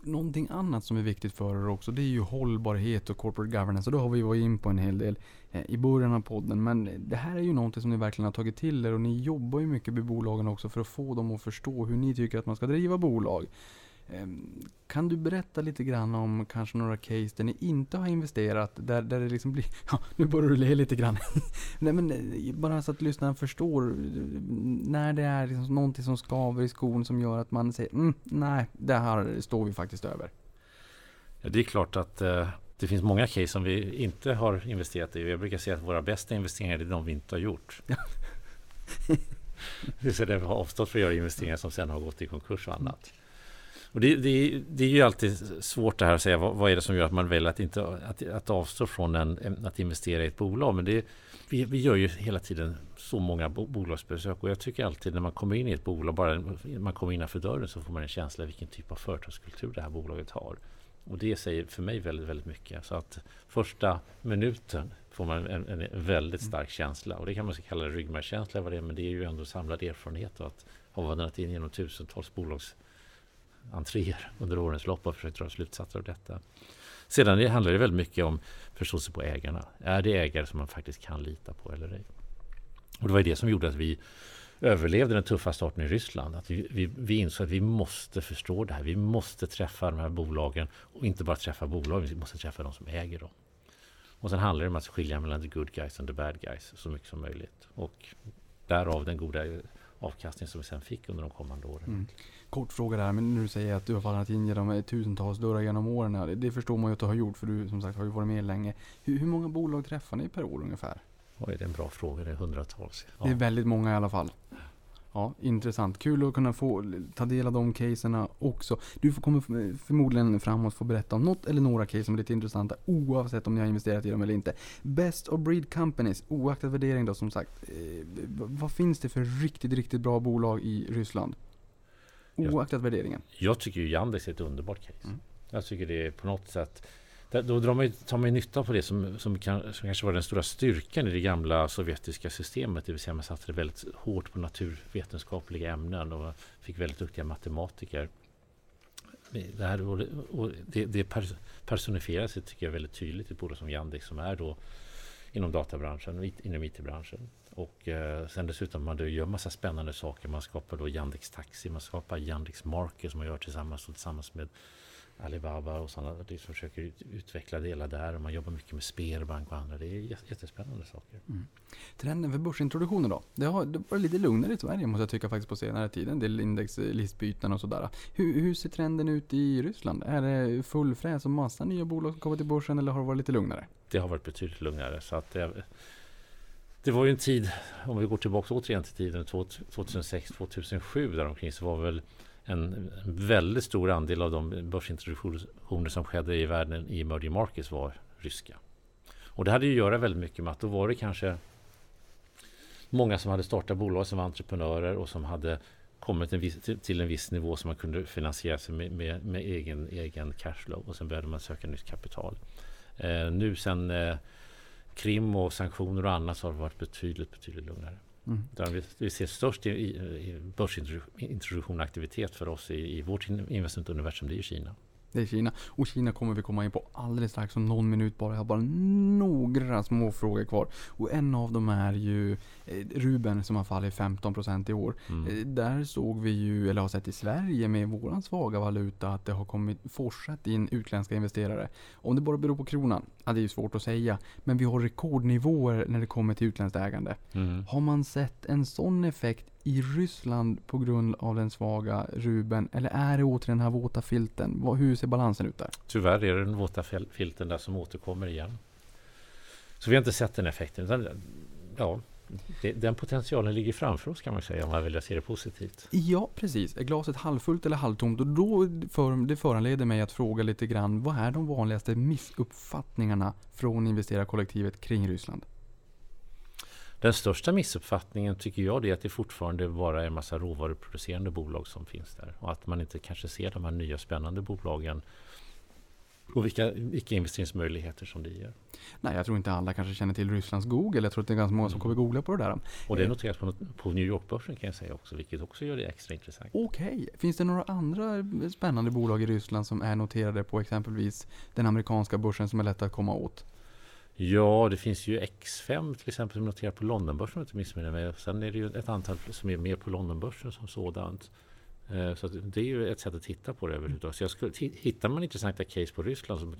någonting annat som är viktigt för er också, det är ju hållbarhet och corporate governance. Och då har vi varit in på en hel del eh, i början av podden. Men det här är ju någonting som ni verkligen har tagit till er och ni jobbar ju mycket med bolagen också för att få dem att förstå hur ni tycker att man ska driva bolag. Ehm, kan du berätta lite grann om kanske några case där ni inte har investerat, där, där det liksom blir... (laughs) Ja, nu börjar du le lite grann. (laughs) nej men eh, bara så att lyssnaren förstår när det är liksom någonting som skaver i skon som gör att man säger mm, nej, det här står vi faktiskt över. Ja, det är klart att eh, det finns många case som vi inte har investerat i. Jag brukar säga att våra bästa investeringar är de vi inte har gjort. (laughs) så det har avstått från att göra investeringar som sen har gått i konkurs och annat. Och det, det, det, är ju alltid svårt det här att säga vad, vad, är det som gör att man väljer att, inte, att, att avstå från en, att investera i ett bolag. Men det, vi, vi gör ju hela tiden så många bo, bolagsbesök och jag tycker alltid när man kommer in i ett bolag, bara man kommer innanför dörren så får man en känsla av vilken typ av företagskultur det här bolaget har. Och det säger för mig väldigt, väldigt mycket. Så att första minuten får man en, en väldigt stark känsla. Och det kan man kalla ryggmärgskänsla, men det är ju ändå samlad erfarenhet och att ha vandrat in genom tusentals bolags entréer under årens lopp och försökt dra slutsatser av detta. Sedan handlar det väldigt mycket om förståelse på ägarna. Är det ägare som man faktiskt kan lita på eller ej? Och det var det som gjorde att vi överlevde den tuffa starten i Ryssland. Att vi, vi, vi insåg att vi måste förstå det här. Vi måste träffa de här bolagen och inte bara träffa bolagen, vi måste träffa de som äger dem. Och sen handlar det om att skilja mellan the good guys and the bad guys så mycket som möjligt. Och därav den goda avkastning som vi sen fick under de kommande åren. Mm kort fråga där, men du säger att du har fallit in genom tusentals dörrar genom åren. Det förstår man ju att du har gjort, för du som sagt har ju varit med länge. Hur, hur många bolag träffar ni per år ungefär? Oj, det är en bra fråga. Det är hundratals. Ja. Det är väldigt många i alla fall. Ja, intressant. Kul att kunna få ta del av de caserna också. Du kommer förmodligen framåt få berätta om något eller några case som är lite intressanta oavsett om ni har investerat i dem eller inte. Best of breed companies, oaktat värdering då som sagt. Eh, vad finns det för riktigt, riktigt bra bolag i Ryssland? Oaktat värderingen. Jag tycker ju Yandex är ett underbart case. Mm. Jag tycker det är på något sätt där, då drar man, tar man ju nytta på det som, som, kan, som kanske var den stora styrkan i det gamla sovjetiska systemet. Det vill säga man satsade väldigt hårt på naturvetenskapliga ämnen och fick väldigt duktiga matematiker. Det, här, och det, det, personifierar sig tycker jag väldigt tydligt i ett bolag som Yandex som är då inom databranschen och it- inom IT-branschen. Och eh, sen dessutom man då gör massa spännande saker. Man skapar då Yandex Taxi, man skapar Yandex Market som man gör tillsammans, tillsammans med Alibaba och sådana det som försöker ut, utveckla delar där. Och man jobbar mycket med Sperbank och andra. Det är jä- jättespännande saker. Trenden för börsintroduktioner då? Det har det varit lite lugnare i Sverige måste jag tycka faktiskt på senare tid. En del indexlistbyten och sådär. Hur, hur ser trenden ut i Ryssland? Är det full fräs och massa nya bolag som kommer till börsen eller har det varit lite lugnare? Det har varit betydligt lugnare. Så att det, det var ju en tid, om vi går tillbaka återigen till tiden 2006-2007 däromkring så var väl en väldigt stor andel av de börsintroduktioner som skedde i världen i emerging markets var ryska. Och det hade ju att göra väldigt mycket med att då var det kanske många som hade startat bolag som var entreprenörer och som hade kommit en viss, till, en viss nivå som man kunde finansiera sig med, med, med egen, egen cashflow och sen började man söka nytt kapital. Eh, nu sen eh, krim och sanktioner och annat så har det varit betydligt, betydligt lugnare. Mm. Vi, vi ser störst i, i, börsintroduktionaktivitet aktivitet för oss i, i vårt investmentuniversum, det är ju Kina. Det är Kina. Och Kina kommer vi komma in på alldeles strax om någon minut bara. Jag har bara några små frågor kvar. Och en av dem är ju eh, Ruben som har fallit 15% i år. Mm. Eh, Där såg vi ju, eller har sett i Sverige med våran svaga valuta, att det har kommit fortsatt in utländska investerare. Om det bara beror på kronan, ja, det är ju svårt att säga. Men vi har rekordnivåer när det kommer till utländskt ägande. Mm. Har man sett en sån effekt i Ryssland på grund av den svaga Ruben? Eller är det åter den här våta filten? Hur ser balansen ut där? Tyvärr är det den våta filten där som återkommer igen. Så vi har inte sett den effekten. Utan, ja, det, den potentialen ligger framför oss kan man säga om man vill se det positivt. Ja, precis. Är glaset halvfullt eller halvtomt? Och då för, det föranleder mig att fråga lite grann, vad är de vanligaste missuppfattningarna från investerarkollektivet kring Ryssland? Den största missuppfattningen tycker jag är att det fortfarande bara är en massa råvaruproducerande bolag som finns där. Och att man inte kanske ser de här nya spännande bolagen och vilka, vilka investeringsmöjligheter som det ger. Nej, jag tror inte alla kanske känner till Rysslands Google. Jag tror att det är ganska många som kommer googla på det där. Och det noteras på, på New York-börsen kan jag säga också, vilket också gör det extra intressant. Okej, finns det några andra spännande bolag i Ryssland som är noterade på exempelvis den amerikanska börsen som är lätt att komma åt? Ja, det finns ju X5 till exempel som noterar på Londonbörsen om jag inte missminner mig. Sen är det ju ett antal som är mer på Londonbörsen som sådant. Eh, Så det är ju ett sätt att titta på det överhuvudtaget. Så jag skulle, hittar man intressanta case på Ryssland så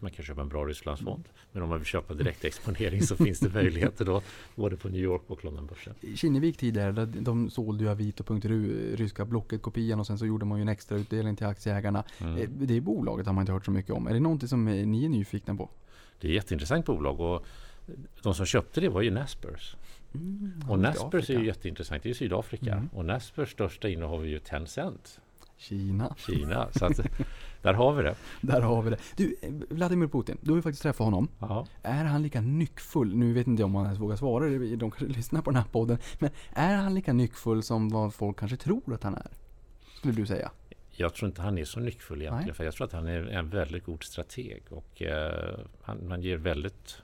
man kan köpa en bra Rysslandsfond. Men om man vill köpa direkt exponering så finns det (laughs) möjligheter då både på New York och Londonbörsen. Kinnevik tidigare, de sålde ju Avito.ru, ryska Blocket-kopian och sen så gjorde man ju en extra utdelning till aktieägarna. Mm. Eh, Det bolaget har man inte hört så mycket om. Är det någonting som eh, ni är nyfikna på? Det är ett jätteintressant bolag och de som köpte det var ju Naspers. Och Naspers är ju jätteintressant. Det är ju Sydafrika. Mm. Och Naspers största innehav är ju Tencent, Kina, Kina. Så att, (laughs) där har vi det. där har vi det. Du, Vladimir Putin, du har ju faktiskt träffat honom. Ja. Är han lika nyckfull, nu vet inte jag om han ens vågar svara, de kanske lyssnar på den här podden. Men är han lika nyckfull som vad folk kanske tror att han är? Skulle du säga? Jag tror inte han är så nyckfull egentligen. Nej. För jag tror att han är en väldigt god strateg. Och eh, han, han ger väldigt,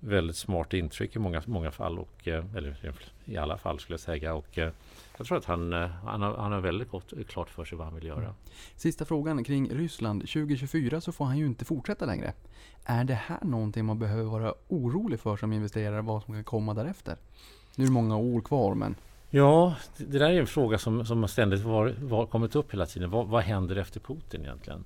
väldigt smart intryck i många, många fall. Och, eh, eller i alla fall skulle jag säga. Och eh, jag tror att han, eh, han, har, han har väldigt gott, klart för sig vad han vill göra. Sista frågan kring Ryssland. 2024 så får han ju inte fortsätta längre. Är det här någonting man behöver vara orolig för som investerare, vad som kan komma därefter? Nu är det många år kvar men Ja, det, där är en fråga som, som har ständigt var, var, kommit upp hela tiden. Vad, vad händer efter Putin egentligen?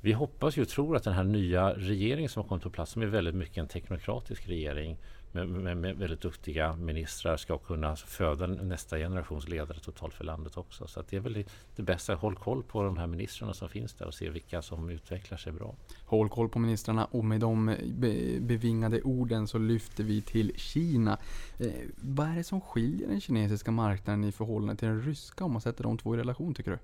Vi hoppas ju och tror att den här nya regeringen som har kommit på plats, som är väldigt mycket en teknokratisk regering med, med, med väldigt duktiga ministrar, ska kunna föda nästa generations ledare totalt för landet också. Så det är väl det, det bästa. Håll koll på de här ministrarna som finns där och se vilka som utvecklar sig bra. håll koll på ministrarna och med de be- bevingade orden så lyfter vi till Kina. Eh, vad är det som skiljer den kinesiska marknaden i förhållande till den ryska om man sätter de två i relation tycker du?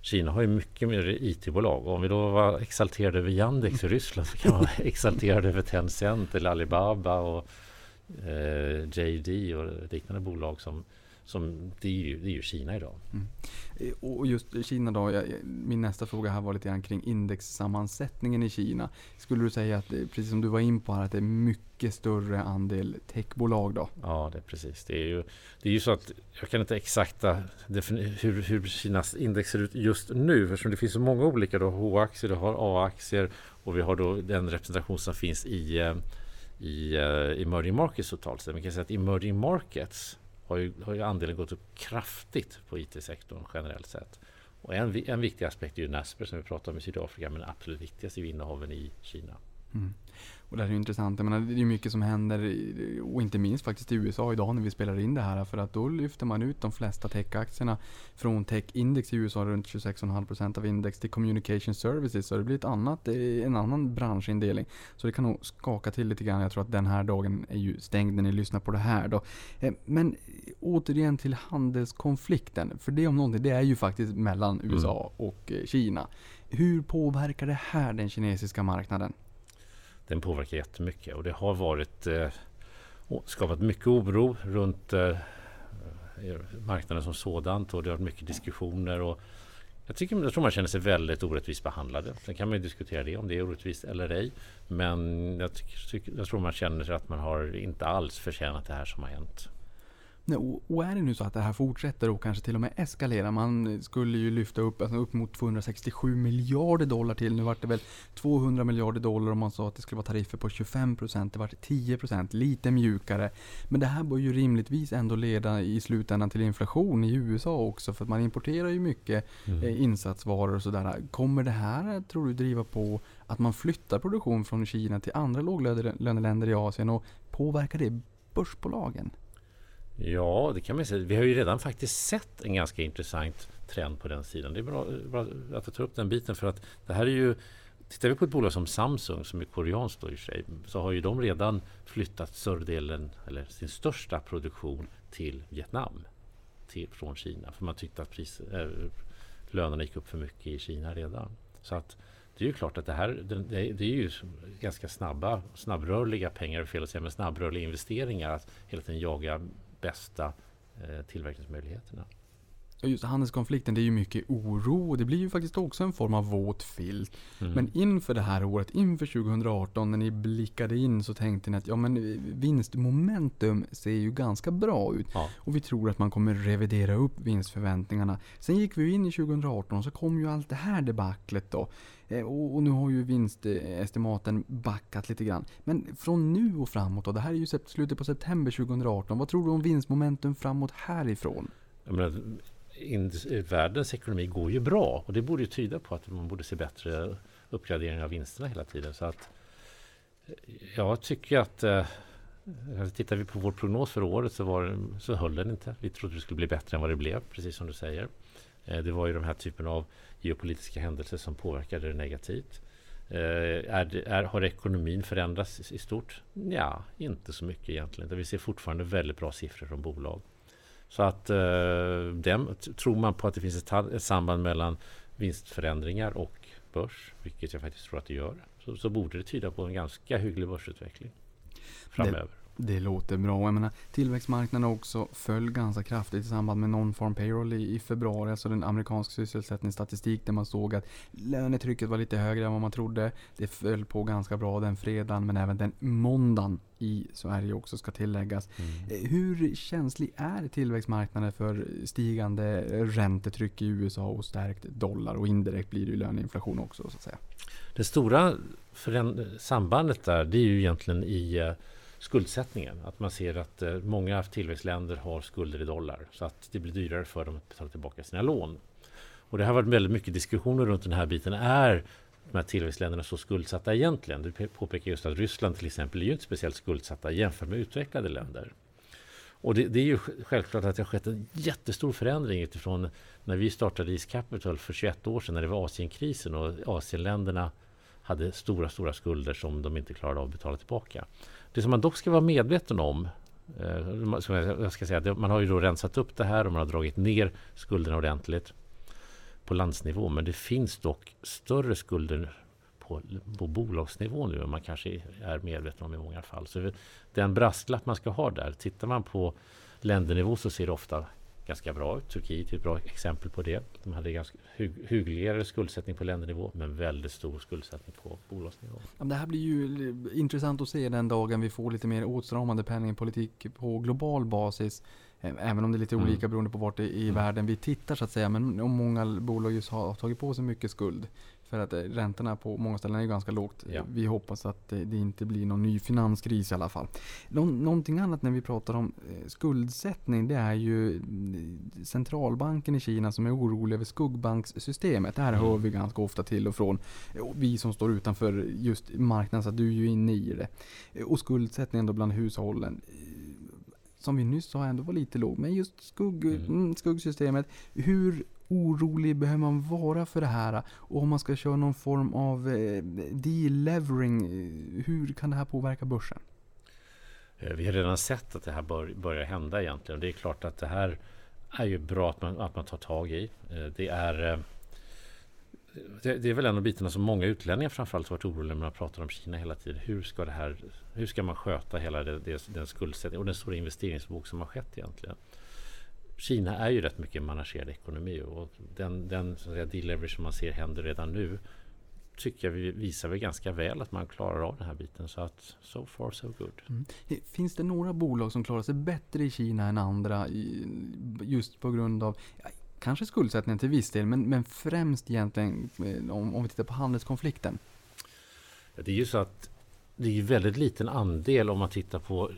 Kina har ju mycket mer IT-bolag. Om vi då var exalterade över Yandex i Ryssland så kan man vara (laughs) exalterad över Tencent eller Alibaba och eh, JD och liknande bolag som, som det, är ju, det är ju Kina idag. Eh, Och just Kina då, jag, min nästa fråga här var lite grann kring indexsammansättningen i Kina. Skulle du säga att, precis som du var in på här, att det är mycket större andel techbolag då? Ja, det är precis. Det är ju, det är ju så att jag kan inte exakta hur, hur Kinas index ser ut just nu eftersom det finns så många olika. Har H-aktier, du har A-aktier och vi har då den representation som finns i, eh, i uh, emerging markets totalt sett. Man kan säga att emerging markets har ju, har ju andelen gått upp kraftigt på IT-sektorn generellt sett. Och en, en viktig aspekt är ju Nasper som vi pratade om i Sydafrika men absolut viktigast är ju innehaven i Kina. Mm. Och det här är ju intressant. Jag menar, det är mycket som händer, och inte minst faktiskt i USA idag när vi spelar in det här. För att då lyfter man ut de flesta techaktierna från techindex i USA, runt 26,5% av index, till communication services. Så det blir ett annat, en annan branschindelning. Så det kan nog skaka till lite grann. Jag tror att den här dagen är ju stängd när ni lyssnar på det här då. Eh, Men återigen till handelskonflikten. För det om någonting, det är ju faktiskt mellan USA och eh, Kina. Hur påverkar det här den kinesiska marknaden? Den påverkar jättemycket och det har varit eh, skapat mycket oro runt eh, eh, marknaden som sådant och det har varit mycket diskussioner och jag, tycker, jag tror man känner sig väldigt orättvist behandlade. Sen kan man ju diskutera det om det är orättvist eller ej. Men jag, tycker, tycker- jag tror man känner sig att man har inte alls förtjänat det här som har hänt. Nej, och, är det nu så att det här fortsätter och kanske till och med eskalerar. Man skulle ju lyfta upp alltså upp mot 267 miljarder dollar till. Nu vart det väl 200 miljarder dollar om man sa att det skulle vara tariffer på 25%. Det vart 10%, lite mjukare. Men det här bör ju rimligtvis ändå leda i slutändan till inflation i USA också. För att man importerar ju mycket eh, insatsvaror och sådär. Kommer det här, tror du, driva på att man flyttar produktion från Kina till andra låglöneländer i Asien? Och påverkar det börsbolagen? Ja, det kan man säga. Vi har ju redan faktiskt sett en ganska intressant trend på den sidan. Det är bra, bra att du tar upp den biten för att det här är ju Tittar vi på ett bolag som Samsung som är koreanskt då i och för sig så har ju de redan flyttat större delen eller sin största produktion till Vietnam till, från Kina för man tyckte att pris, äh, lönerna gick upp för mycket i Kina redan. Så att det är ju klart att det här det, det är ju ganska snabba, snabbrörliga pengar, fel att säga, men snabbrörliga investeringar att hela tiden jaga bästa eh, tillverkningsmöjligheterna. Ja, Just handelskonflikten, det är ju mycket oro och det blir ju faktiskt också en form av våt filt. Mm. Men inför det här året, inför 2018, när ni blickade in så tänkte ni att ja, men vinstmomentum ser ju ganska bra ut. Ja. Och vi tror att man kommer revidera upp vinstförväntningarna. Sen gick vi in i 2018 och så kom ju allt det här debaclet då. Eh, och, och nu har ju vinstestimaten backat lite grann. Men från nu och framåt då, det här är ju slutet på september 2018. Vad tror du om vinstmomentum framåt härifrån? Jag menar, in, världens ekonomi går ju bra och det borde ju tyda på att man borde se bättre uppgradering av vinsterna hela tiden. Så att eh, jag tycker att eh, Tittar vi på vår prognos för året så, var, så höll den inte. Vi trodde det skulle bli bättre än vad det blev, precis som du säger. Eh, Det var ju de här typen av geopolitiska händelser som påverkade det negativt. Eh, Är, det- är, har ekonomin förändrats i- stort? Ja, inte så mycket egentligen. Vi ser fortfarande väldigt bra siffror från bolag. Så att eh, dem, tror man på att det finns ett, ett samband mellan vinstförändringar och börs, vilket jag faktiskt tror att det gör, så, så borde det tyda på en ganska hygglig börsutveckling framöver. Det låter bra. Jag menar, tillväxtmarknaden också föll ganska kraftigt i samband med non-farm payroll i, i februari, alltså den amerikansk sysselsättningsstatistik där man såg att lönetrycket var lite högre än vad man trodde. Det föll på ganska bra den fredagen, men även den måndagen i Sverige också ska tilläggas. Eh, Hur känslig är tillväxtmarknaden för stigande räntetryck i USA och stärkt dollar? Och indirekt blir det ju löneinflation också så att säga. Det stora sambandet där det är ju egentligen i eh, skuldsättningen. Att man ser att eh, många tillväxtländer har skulder i dollar så att det blir dyrare för dem att betala tillbaka sina lån. Och det har varit väldigt mycket diskussioner runt den här biten. Är de här tillväxtländerna så skuldsatta egentligen? Du påpekar just att Ryssland till exempel är ju inte speciellt skuldsatta jämfört med utvecklade länder. Och det, det är ju självklart att det har skett en jättestor förändring utifrån när vi startade East Capital för 21 år sedan när det var Asienkrisen och Asienländerna hade stora, stora skulder som de inte klarade av att betala tillbaka. Det som man dock ska vara medveten om man- som jag ska säga, man har ju då rensat upp det här och man har dragit ner skulderna ordentligt på landsnivå. Men det finns dock större skulder på, på bolagsnivå nu än man kanske är medveten om i många fall. Så den brasklapp man ska ha där, tittar man på ländernivå så ser det ofta ganska bra ut. Turkiet är ett bra exempel på det. De hade ganska hyggligare skuldsättning på ländernivå men väldigt stor skuldsättning på bolagsnivå. Det här blir ju intressant att se den dagen vi får lite mer åtstramande penningpolitik på global basis. Även om det är lite mm. olika beroende på vart i mm. världen vi tittar så att säga. Men om många bolag just har tagit på sig mycket skuld. För att eh, räntorna på många ställen är ganska lågt. Ja. Vi hoppas att det inte blir någon ny finanskris i alla fall. Nå någonting annat när vi pratar om eh, skuldsättning det är ju eh, centralbanken i Kina som är orolig över skuggbankssystemet. Det här mm. hör vi ganska ofta till och från. Vi som står utanför just marknaden så du är ju inne i det. Och skuldsättningen då bland hushållen som vi nyss sa ändå var lite låg. Men just skugg, mm. mm. skuggsystemet. Hur orolig behöver man vara för det här? Och om man ska köra någon form av eh, delevering, eh, hur kan det här påverka börsen? Eh, vi har redan sett att det här bör, börjar hända egentligen. Det är klart att det här är ju bra att man, att man tar tag i. Det är det, det, är väl en av bitarna som många utlänningar framförallt varit oroliga när man pratar om Kina hela tiden. Hur ska det här hur ska man sköta hela det, det, den skuldsättning och den stora investeringsvåg som har skett egentligen? Kina är ju rätt mycket en managerad ekonomi och den, den så säga, deleverage som man ser händer redan nu tycker jag visar väl ganska väl att man klarar av den här biten. Så att so far so good. Mm. Finns det några bolag som klarar sig bättre i Kina än andra just på grund av kanske skuldsättningen till viss del men, men främst egentligen eh, om, om vi tittar på handelskonflikten? Det är ju så att det är väldigt liten andel om man tittar på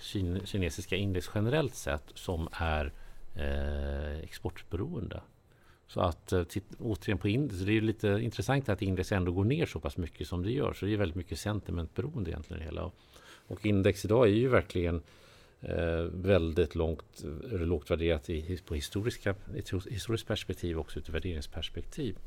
kin kinesiska index generellt sett som är eh, Eh, exportberoende. Så att eh, återigen på index, det är lite intressant att index ändå går ner så pass mycket som det gör. Så det är väldigt mycket sentimentberoende egentligen hela. Och index idag är ju verkligen eh, väldigt långt, eh, lågt värderat i, på historiska, historiskt perspektiv och också ur värderingsperspektiv.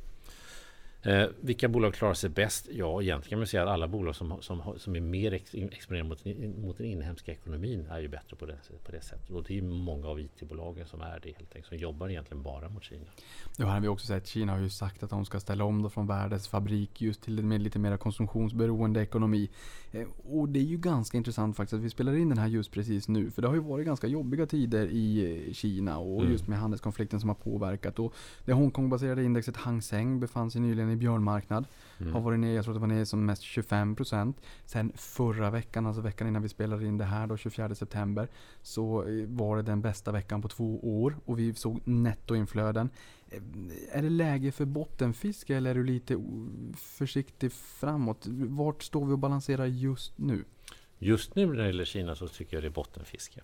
Eh, vilka bolag klarar sig bäst? Ja, egentligen kan man säga att alla bolag som, som, som är mer ex, exponerade mot, mot den inhemska ekonomin är ju bättre på det, på det sättet. Och det är många av IT-bolagen som är det helt enkelt, som jobbar egentligen bara mot Kina. Här har vi också sett. Kina har ju sagt att de ska ställa om då från världsfabrik just till en lite mer konsumtionsberoende ekonomi. Eh, och det är ju ganska intressant faktiskt att vi spelar in den här just precis nu. För det har ju varit ganska jobbiga tider i eh, Kina och mm. just med handelskonflikten som har påverkat. Och det Hongkong-baserade indexet Hang Seng befann sig nyligen i björnmarknad. Mm. Har varit ner, jag tror det var ner som mest 25%. Sen förra veckan, alltså veckan innan vi spelade in det här då, 24 september. Så eh, var det den bästa veckan på två år och vi såg nettoinflöden. Eh, är det läge för bottenfiske eller är du lite försiktig framåt? Vart står vi och balanserar just nu? Just nu när det gäller Kina så tycker jag det är bottenfiske.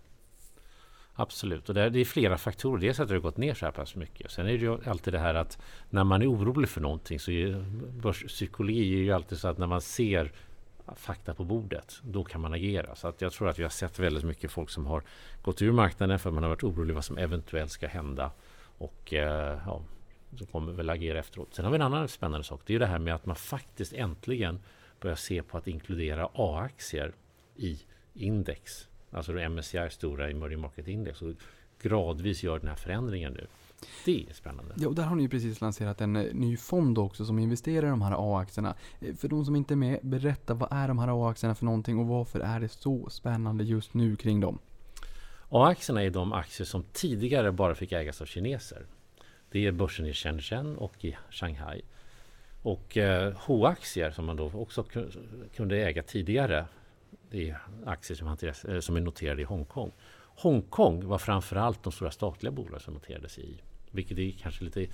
Absolut, och det är flera faktorer. Dels att det har gått ner så här pass mycket. Sen är det ju alltid det här att när man är orolig för någonting så är börspsykologi är ju alltid så att när man ser fakta på bordet, då kan man agera. Så att jag tror att vi har sett väldigt mycket folk som har gått ur marknaden för att man har varit orolig vad som eventuellt ska hända. Och eh, ja, så kommer väl agera efteråt. Sen har vi en annan spännande sak. Det är det här med att man faktiskt äntligen börjar se på att inkludera A-aktier i index alltså MSCI stora Emerging Market Index och gradvis gör den här förändringen nu. Det är spännande. Ja, och där har ni precis lanserat en eh, ny fond också som investerar i de här A-aktierna. Eh, för de som inte är med, berätta vad är de här A-aktierna för någonting och varför är det så spännande just nu kring dem? A-aktierna är de aktier som tidigare bara fick ägas av kineser. Det är börsen i Shenzhen och i Shanghai. Och eh, H-aktier som man då också kunde äga tidigare det är aktier som, hanteras, eh, som är noterade i Hongkong. Hongkong var framförallt de stora statliga bolag som noterades i. Vilket är kanske lite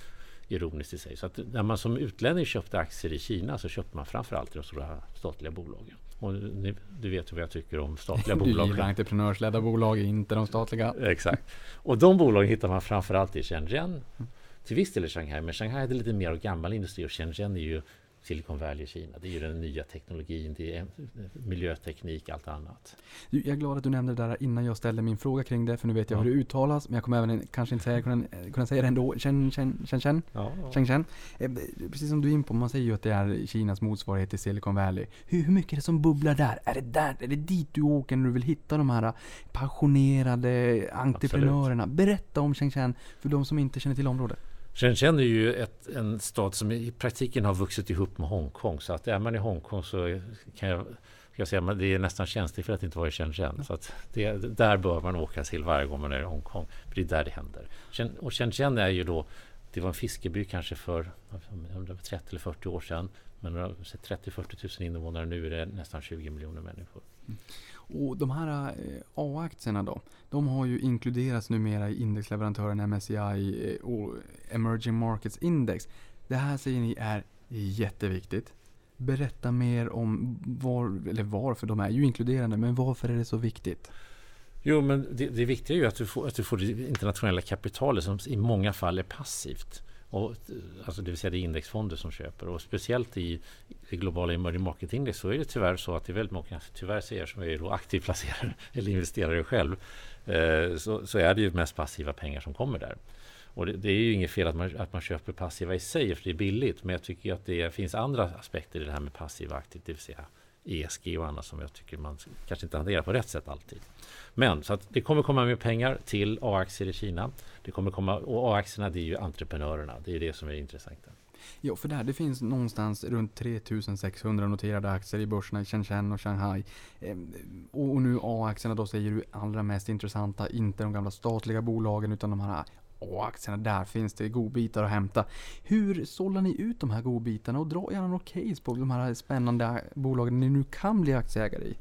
ironiskt i sig. Så att när man som utlänning köpte aktier i Kina så köpte man framförallt de stora statliga bolagen. Och ni, du vet ju vad jag tycker om statliga bolag. (laughs) Du gillar entreprenörsledda bolag, inte de statliga. (laughs) Exakt. Och de bolagen hittar man framförallt i Shenzhen. Till viss del i Shanghai, men Shanghai är lite mer av gammal industri och Shenzhen är ju Silicon Valley i Kina. Det är ju den nya teknologin, det är miljöteknik, allt annat. Jag är glad att du nämnde det där innan jag ställde min fråga kring det, för nu vet jag ja. hur det uttalas, men jag kommer även kanske inte säga, kunna, kunna säga det ändå. Chen, chen, chen, chen. Ja, ja. Chen, chen. Eh, precis som du är in på, man säger ju att det är Kinas motsvarighet till Silicon Valley. Hur, hur mycket är det som bubblar där? Är det där, är det dit du åker när du vill hitta de här passionerade entreprenörerna? Absolut. Berätta om Shenzhen för de som inte känner till området. Shenzhen är ju ett, en stad som i praktiken har vuxit ihop med Hongkong. Så att är man i Hongkong så kan jag, jag säga att det är nästan känsligt för att inte vara i Shenzhen. Så att det, där bör man åka till varje gång man är i Hongkong. För det är där det händer. Och Shenzhen är ju då, det var en fiskeby kanske för 30 eller 40 år sedan. Men 30-40 000 invånare, nu är det nästan 20 miljoner människor. Och de här eh, A-aktierna då, de har ju inkluderats numera i indexleverantören MSCI eh, och Emerging Markets Index. Det här säger ni är jätteviktigt. Berätta mer om var, eller varför, de är ju inkluderande, men varför är det så viktigt? Jo, men det, det viktiga är ju att du, får, att du får det internationella kapitalet som i många fall är passivt. Och, alltså det vill säga det är indexfonder som köper och speciellt i det globala emerging market index så är det tyvärr så att det är väldigt många, tyvärr ser jag som är då aktiv placerare (laughs) eller investerare själv, eh, så, så, är det ju mest passiva pengar som kommer där. Och det, det, är ju inget fel att man, att man köper passiva i sig för det är billigt men jag tycker att det finns andra aspekter i det här med passiva aktivt, det vill säga ESG och annat som jag tycker man kanske inte hanterar på rätt sätt alltid. Men så att det kommer komma mer pengar till A-aktier i Kina. Det kommer komma, och A-aktierna det är ju entreprenörerna. Det är det som är intressant. Ja, för där, det finns någonstans runt 3600 noterade aktier i börserna i Shenzhen och Shanghai. Ehm, och nu A-aktierna då säger du allra mest intressanta, inte de gamla statliga bolagen utan de här A-aktierna, där finns det godbitar att hämta. Hur sållar ni ut de här godbitarna och dra gärna några case på de här spännande bolagen ni nu kan bli aktieägare i?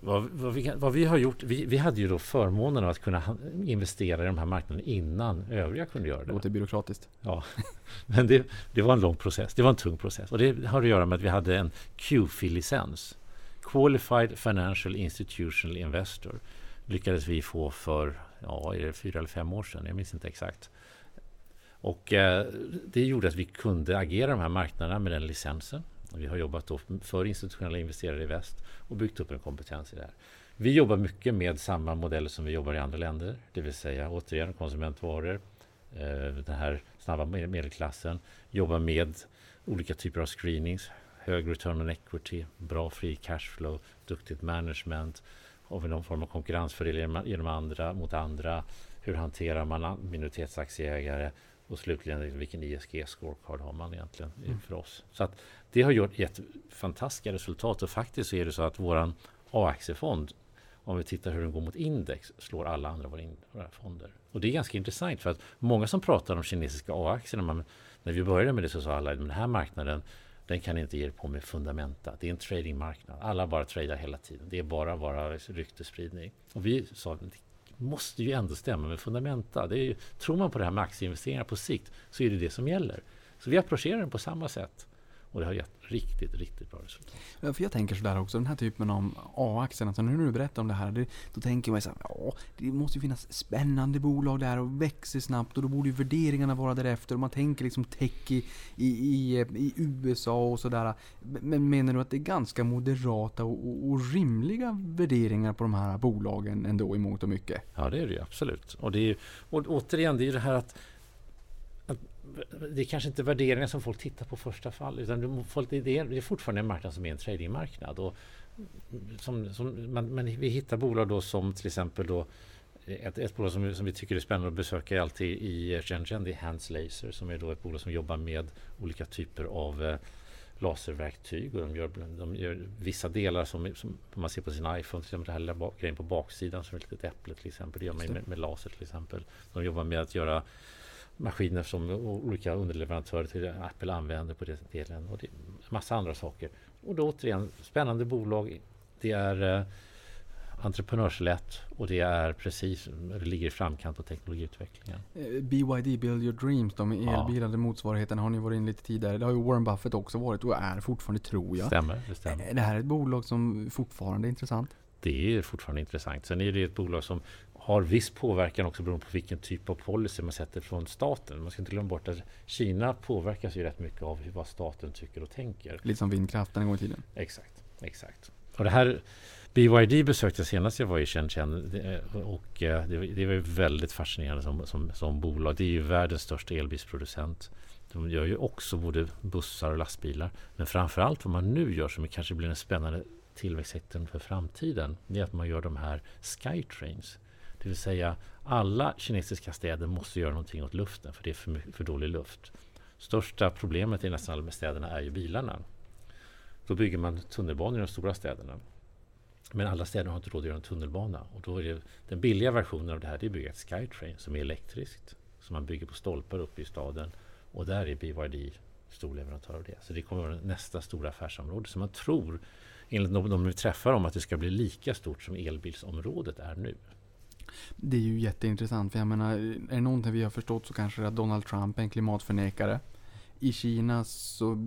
Vad, vad, vi, vad, vi, har gjort, vi, vi, hade ju då förmånen att kunna investera i de här marknaderna innan övriga kunde göra det. Det låter byråkratiskt. Ja, (laughs) men det, det, var en lång process. Det var en tung process. Och det har att göra med att vi hade en QFI-licens. Qualified Financial Institutional Investor lyckades vi få för ja, är det fyra eller fem år sedan. Jag minns inte exakt. Och eh, det gjorde att vi kunde agera de här marknaderna med den licensen. Vi har jobbat då för institutionella investerare i väst och byggt upp en kompetens i det här. Vi jobbar mycket med samma modeller som vi jobbar i andra länder, det vill säga återigen konsumentvaror, eh, den här snabba medelklassen, jobbar med olika typer av screenings, hög return on equity, bra free cashflow, duktigt management, vi någon form av konkurrensfördel genom andra mot andra, hur hanterar man minoritetsaktieägare och slutligen vilken ISG-scorecard har man egentligen mm. för oss. Så att det har gjort, gett fantastiska resultat och faktiskt är det så att våran A-aktiefond om vi tittar hur den går mot index slår alla andra våra, fonder. Och det är ganska intressant för att många som pratar om kinesiska A-aktierna, när vi började med det så sa alla att den här marknaden den kan inte ge på med fundamenta. Det är en tradingmarknad. Alla bara tradar hela tiden. Det är bara, bara ryktespridning. Och vi sa att måste ju ändå stämma med fundamenta. Det är ju, tror man på det här med aktieinvesteringar på sikt så är det det som gäller. Så vi approcherar den på samma sätt. Och det har gett riktigt, riktigt bra resultat. Ja, för jag tänker sådär också, den här typen av A-aktien, alltså nu när du berättar om det här, det, då tänker man så här, ja, det måste ju finnas spännande bolag där och växer snabbt och då borde ju värderingarna vara därefter. Och man tänker liksom tech i, i, i, i USA och sådär. Men menar du att det är ganska moderata och, och, och, rimliga värderingar på de här bolagen ändå i mångt och mycket? Ja, det är det ju absolut. Och, det är, och återigen, det är ju det här att det är kanske inte värderingar som folk tittar på första fall utan folk, det, är, fortfarande en marknad som är en tradingmarknad. Och som, som, man, men vi hittar bolag då som till exempel då ett, ett bolag som, som vi tycker är spännande att besöka är alltid i Shenzhen. Det är Hands Laser som är då ett bolag som jobbar med olika typer av eh, laserverktyg och de gör, de gör vissa delar som, som man ser på sin iPhone, till exempel den här lilla grejen på baksidan som är ett litet äpple till exempel. Det gör man med, med laser till exempel. De jobbar med att göra maskiner som olika underleverantörer till Apple använder på den delen och det är massa andra saker. Och då återigen, spännande bolag. Det är eh, entreprenörslätt och det är precis, det ligger i framkant på teknologiutvecklingen. Eh, BYD, Build Your Dreams, de elbilar, ja. motsvarigheten har ni varit in lite tidigare. Det har ju Warren Buffett också varit och är fortfarande tror jag. Stämmer, det stämmer. Är det här ett bolag som fortfarande är intressant? Det är fortfarande intressant. Sen är det ett bolag som har viss påverkan också beroende på vilken typ av policy man sätter från staten. Man ska inte glömma bort att Kina påverkas ju rätt mycket av vad staten tycker och tänker. Lite som vindkraften en gång i tiden. Exakt, exakt. Och det här BYD besökte jag senast jag var i Shenzhen och eh, det var väldigt fascinerande som, som, som bolag. Det är ju världens största elbilsproducent. De gör ju också både bussar och lastbilar. Men framför allt vad man nu gör som kanske blir en spännande tillväxtsektorn för framtiden. Det är att man gör de här Skytrains. Det vill säga alla kinesiska städer måste göra någonting åt luften för det är för, för dålig luft. Största problemet i nästan alla städerna är ju bilarna. Då bygger man tunnelbanor i de stora städerna. Men alla städer har inte råd att göra en tunnelbana. Och då är det, den billiga versionen av det här det är att bygga ett Skytrain som är elektriskt. Som man bygger på stolpar uppe i staden. Och där är BYD stor leverantör av det. Så det kommer vara nästa stora affärsområde som man tror, enligt de, de vi träffar om, att det ska bli lika stort som elbilsområdet är nu. Det är ju jätteintressant, för jag menar, är det någonting vi har förstått så kanske det är att Donald Trump är en klimatförnekare. I Kina så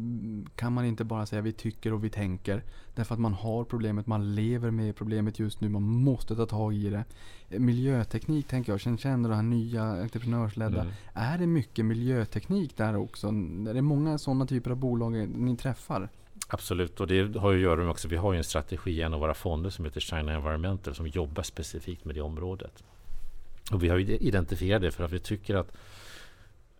kan man inte bara säga vi tycker och vi tänker. Därför att man har problemet, man lever med problemet just nu, man måste ta tag i det. Miljöteknik tänker jag, känner känner det här nya entreprenörsledda. Mm. Är det mycket miljöteknik där också? Är det många sådana typer av bolag ni träffar? Absolut, och det har ju att göra med också, vi har ju en strategi i en av våra fonder som heter China Environmental som jobbar specifikt med det området. Och vi har ju identifierat det för att vi tycker att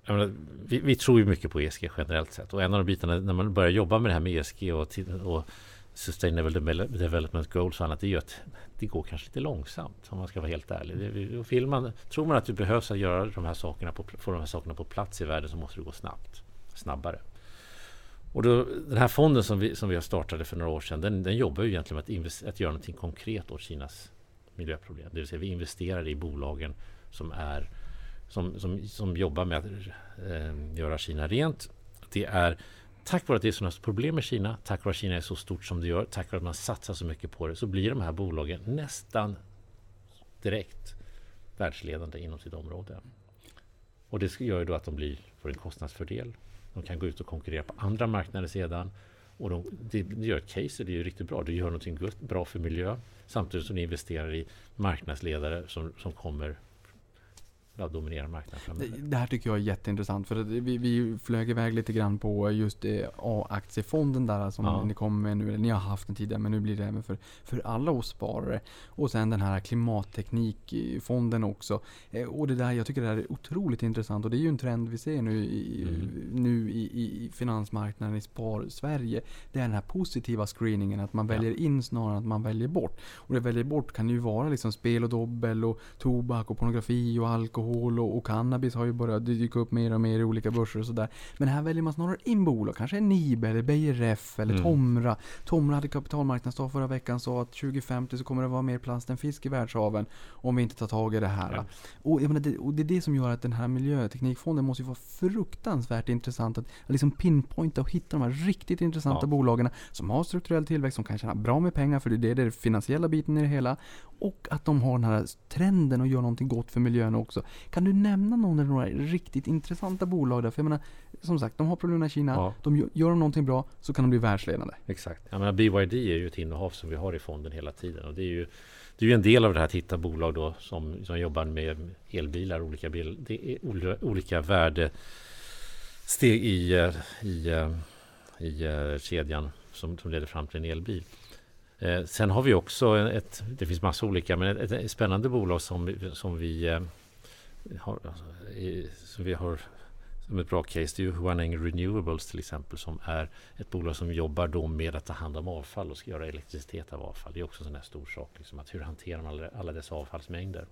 jag menar, vi, vi tror ju mycket på ESG generellt sett och en av de bitarna när man börjar jobba med det här med ESG och, och Sustainable Development Goals och annat, det är ju att det går kanske lite långsamt om man ska vara helt ärlig. Det, och vill man, tror man att du behövs att göra de här sakerna på, få de här sakerna på plats i världen så måste det gå snabbt, snabbare. Och då, den här fonden som vi, som vi har startade för några år sedan, den, den jobbar ju egentligen med att, att göra någonting konkret åt Kinas miljöproblem. Det vill säga vi investerar i bolagen som, är, som, som, som jobbar med att eh, göra Kina rent. Det är tack vare att det är sådana problem med Kina, tack vare att Kina är så stort som det gör, tack vare att man satsar så mycket på det, så blir de här bolagen nästan direkt världsledande inom sitt område. Och det gör ju då att de blir, får en kostnadsfördel. De kan gå ut och konkurrera på andra marknader sedan. Och de, det, det gör ett case, det är ju riktigt bra. Det gör någonting bra för miljö. Samtidigt som ni investerar i marknadsledare som, som kommer ja, dominera marknaden Det, framöver. det här tycker jag är jätteintressant för vi, vi flög iväg lite grann på just eh, A-aktiefonden där som Ja. ni kommer med nu. eller Ni har haft den tidigare men nu blir det även för, för alla oss sparare. Och sen den här klimatteknikfonden också. Eh, Och det där, jag tycker det här är otroligt intressant och det är ju en trend vi ser nu i, Mm. nu i, i finansmarknaden i Spar-Sverige. Det är den här positiva screeningen, att man väljer in snarare än att man väljer bort. Och det väljer bort kan ju vara liksom spel och dobbel och tobak och pornografi och alkohol och, och cannabis har ju börjat dyka upp mer och mer i olika börser och sådär. Men här väljer man snarare in bolag, kanske Nibe eller Ref eller Mm. Tomra. Tomra hade kapitalmarknadsdag förra veckan sa att 2050 så kommer det vara mer plast än fisk i världshaven om vi inte tar tag i det här. Ja. Och, menar, det, och det är det som gör att den här miljöteknikfonden måste ju vara fruktansvärt intressant att, att liksom pinpointa och hitta de här riktigt intressanta Ja. bolagen som har strukturell tillväxt, som kan tjäna bra med pengar för det är det, det är den finansiella biten i det hela. Och att de har den här trenden och gör någonting gott för miljön också. Kan du nämna någon eller några riktigt intressanta bolag där? För jag menar, som sagt, de har problem i Kina. Ja. De gör, de någonting bra så kan de bli världsledande. Exakt. Jag menar, BYD är ju ett innehav som vi har i fonden hela tiden. Och det är ju, det är ju en del av det här att hitta bolag då som, som jobbar med elbilar, olika, bil, det är olika, värdesteg i, i, i eh, kedjan som, som leder fram till en elbil. Eh, sen har vi också ett, det finns massa olika, men ett, ett spännande bolag som, som vi eh, har, alltså, i, som vi har som ett bra case. Det är ju Huaneng Renewables till exempel som är ett bolag som jobbar då med att ta hand om avfall och ska göra elektricitet av avfall. Det är också en sån här stor sak. Liksom, att hur hanterar man alla dessa avfallsmängder?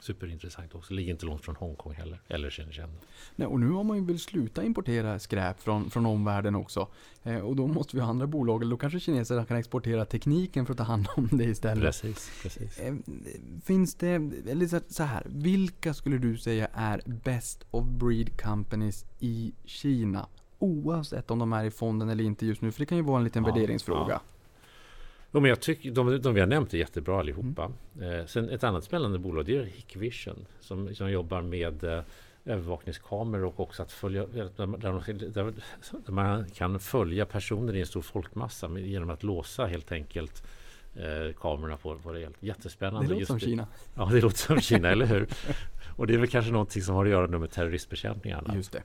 Superintressant också. Ligger inte långt från Hongkong heller. Eller Shenzhen. Nej, och nu har man ju väl slutat importera skräp från, från omvärlden också. Eh, och då måste vi ha andra bolag, eller då kanske kineserna kan exportera tekniken för att ta hand om det istället. Precis, precis. Eh, Finns det, eller så- så här, vilka skulle du säga är best of breed companies i Kina? Oavsett om de är i fonden eller inte just nu, för det kan ju vara en liten Ja, värderingsfråga. ja. Jo, men jag tycker de, de vi har nämnt är jättebra allihopa. Eh, sen ett annat spännande bolag det är Hikvision som, som jobbar med eh, övervakningskameror och också att följa där, där, där, man kan följa personer i en stor folkmassa med, genom att låsa helt enkelt eh, kamerorna på, på det. Jättespännande. Det låter Just som Kina. Ja, det låter som Kina, eller hur? (laughs) Och det är väl kanske någonting som har att göra med terroristbekämpning. Just det.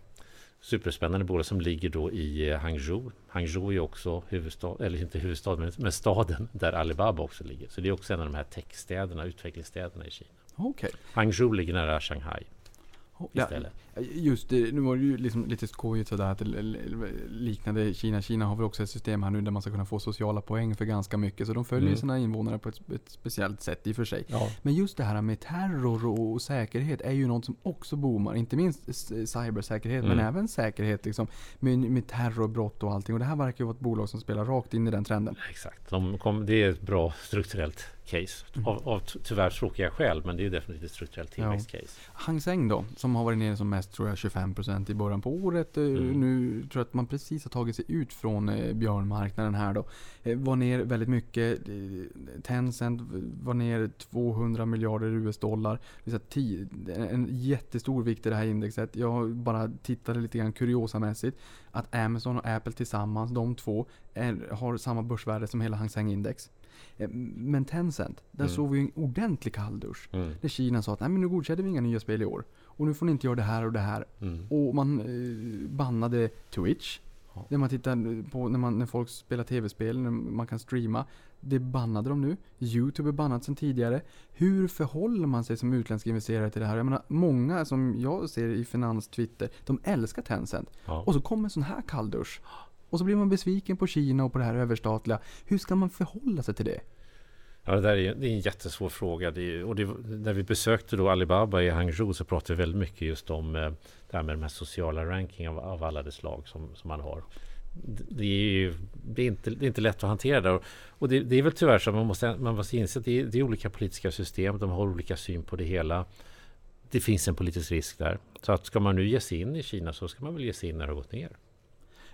Superspännande bolag som ligger då i eh, Hangzhou. Hangzhou är också huvudstad, eller inte huvudstad, men, men staden där Alibaba också ligger. Så det är också en av de här techstäderna, utvecklingsstäderna i Kina. Okej. Hangzhou ligger nära Shanghai. Ja, istället. just det, nu var det ju liksom lite skojigt sådär att liknade Kina. Kina har väl också ett system här nu där man ska kunna få sociala poäng för ganska mycket. Så de följer Mm. sina invånare på ett, ett speciellt sätt i och för sig. Ja. Men just det här med terror och säkerhet är ju något som också boomar. Inte minst cybersäkerhet men Mm. även säkerhet liksom. Med, med terrorbrott och allting. Och det här verkar ju vara ett bolag som spelar rakt in i den trenden. Exakt. De kom, det är ett bra strukturellt case. Mm. Av, av ty- tyvärr tråkiga skäl, men det är ju definitivt ett strukturellt Ja. tillväxtcase. Hang Seng då, som har varit nere som mest tror jag 25% i början på året. Eh, Mm. Nu tror jag att man precis har tagit sig ut från eh, björnmarknaden här då. Eh, var ner väldigt mycket. Tencent var ner 200 miljarder US-dollar. En jättestor vikt i det här indexet. Jag bara tittade lite grann kuriosamässigt. Att Amazon och Apple tillsammans, de två, är, har samma börsvärde som hela Hang Seng-index. Eh, Men Tencent, där Mm. såg vi en ordentlig kalldusch. Mm. När Kina sa att Nej, men nu godkänner vi inga nya spel i år. Och nu får ni inte göra det här och det här. Mm. Och man eh, bannade Twitch. Ja. När man tittar på när, man, när folk spelar tv-spel, när man kan streama. Det bannade de nu. Youtube är bannat sedan tidigare. Hur förhåller man sig som utländsk investerare till det här? Jag menar, många som jag ser i finans-Twitter, de älskar Tencent. Ja. Och så kommer en sån här kalldusch. Och så blir man besviken på Kina och på det här överstatliga. Hur ska man förhålla sig till det? Ja, det där är, det är en jättesvår fråga. Det är, och det, när vi besökte då Alibaba i Hangzhou så pratade vi väldigt mycket just om eh, det här med de här sociala ranking av, av alla de slag som, som man har. Det, är ju det är inte, det är inte lätt att hantera det. Och det, det är väl tyvärr så att man måste, man måste inse att det är, det är olika politiska system. De har olika syn på det hela. Det finns en politisk risk där. Så att ska man nu ge sig in i Kina så ska man väl ge sig in när det har gått ner.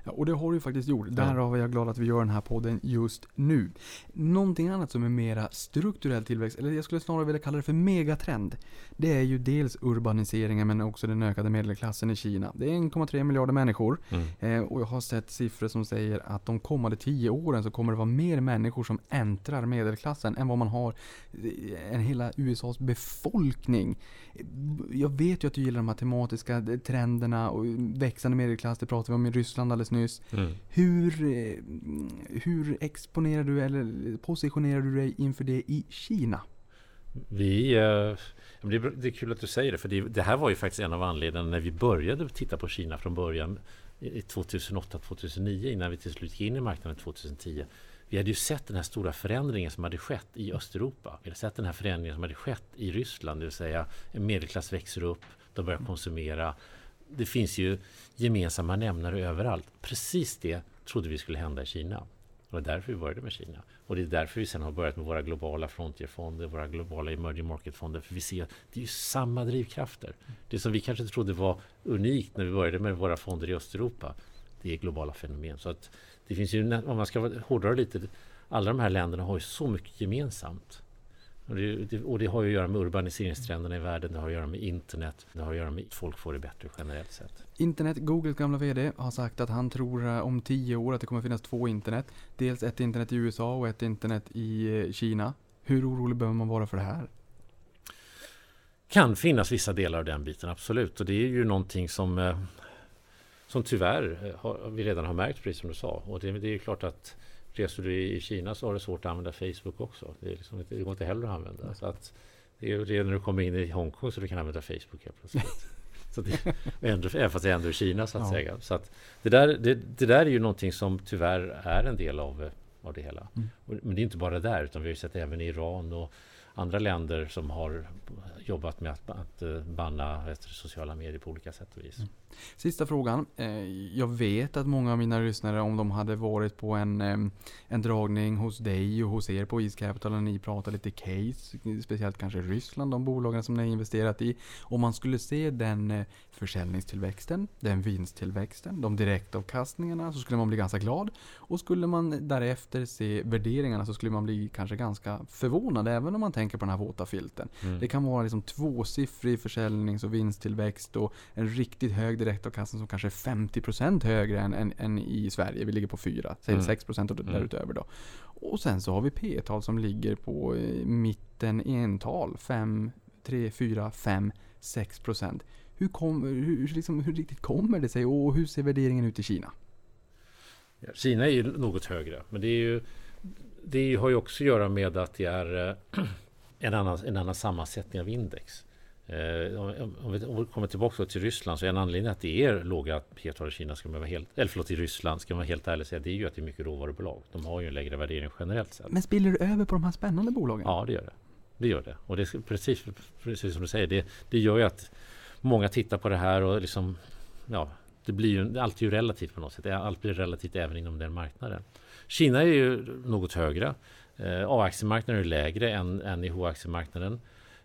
Ja, och det har du faktiskt gjort. Därav är jag glad att vi gör den här podden just nu. Någonting annat som är mera strukturell tillväxt, eller jag skulle snarare vilja kalla det för megatrend. Det är ju dels urbaniseringen men också den ökade medelklassen i Kina. Det är 1,3 miljarder människor. Eh, och jag har sett siffror som säger att de kommande 10 åren så kommer det vara mer människor som äntrar medelklassen än vad man har en hela USAs befolkning. Jag vet ju att du gillar de här tematiska trenderna och växande medelklass, det pratade vi om i Ryssland alldeles nyss. Mm. Hur, eh, hur exponerar du eller positionerar du dig inför det i Kina? Vi, eh, det, är, kul att du säger det, för det, här var ju faktiskt en av anledningarna när vi började titta på Kina från början i i 2008-2009 innan vi till slut gick in i marknaden 2010. Vi hade ju sett den här stora förändringen som hade skett i Östeuropa. Vi hade sett den här förändringen som hade skett i Ryssland, det vill säga en medelklass växer upp, de börjar konsumera. Det finns ju gemensamma nämnare överallt. Precis det trodde vi skulle hända i Kina. Det var därför vi började med Kina. Och det är därför vi sen har börjat med våra globala frontierfonder, våra globala emerging market-fonder. För vi ser att det är ju samma drivkrafter. Det som vi kanske trodde var unikt när vi började med våra fonder i Östeuropa, det är globala fenomen. Så att det finns ju, om man ska hårdare lite, alla de här länderna har ju så mycket gemensamt. Och det, och det har ju att göra med urbaniseringstrenderna i världen, det har att göra med internet, det har att göra med att folk får det bättre generellt sett. Internet, Googles gamla VD, har sagt att han tror eh, om 10 år att det kommer finnas två internet. Dels ett internet i USA och ett internet i eh, Kina. Hur orolig behöver man vara för det här? kan finnas vissa delar av den biten, absolut. Och det är ju någonting som, eh, som tyvärr eh, har, vi redan har märkt, precis som du sa. Och det, det är klart att reser du i Kina så har du svårt att använda Facebook också. Det, är liksom inte, det går inte heller att använda. Så att det är det när du kommer in i Hongkong så du kan använda Facebook helt plötsligt. (laughs) Så det, ändå, även fast det är ändå i Kina så att Ja. säga. Så att det, där, det, det där är ju någonting som tyvärr är en del av, eh, av det hela. Mm. Och, men det är inte bara där utan vi har ju sett även i Iran och andra länder som har jobbat med att, att eh, banna sociala medier på olika sätt och vis. Mm. Sista frågan. Eh, Jag vet att många av mina lyssnare, om de hade varit på en, eh, en dragning hos dig och hos er på East Capital och ni pratade lite case, speciellt kanske Ryssland, de bolagen som ni har investerat i. Om man skulle se den eh, försäljningstillväxten, den vinsttillväxten, de direktavkastningarna så skulle man bli ganska glad. Och skulle man därefter se värderingarna så skulle man bli kanske ganska förvånad även om man tänker på den här våta filten. Mm. Det kan vara liksom tvåsiffrig försäljnings och vinsttillväxt och en riktigt hög direktavkastning som kanske är 50% högre än, än, än i Sverige. Vi ligger på 4, säg Mm. 6% och Mm. därutöver då. Och sen så har vi P-tal som ligger på eh, mitten ental. 5, 3, 4, 5, 6%. Hur, kom, hur, liksom, hur riktigt kommer det sig och hur ser värderingen ut i Kina? Kina är ju något högre, men det, är ju, det har ju också att göra med att det är eh, (clears throat) en annan, en annan sammansättning av index. Eh, om, om, vi, om vi kommer tillbaka till Ryssland så är en anledning att det är låga P-tal i Kina, ska man vara helt, eller förlåt i Ryssland, ska man vara helt ärlig säga, det är ju att det är mycket råvarubolag. De har ju en lägre värdering generellt sett. Men spiller det över på de här spännande bolagen? Ja, det gör det. Det gör det. Och det är precis, precis som du säger, det, det gör ju att många tittar på det här och liksom, ja, det blir ju, allt är ju relativt på något sätt. Allt blir relativt även inom den marknaden. Kina är ju något högre. Eh, A-aktiemarknaden är lägre än, än i H-aktiemarknaden. Eh,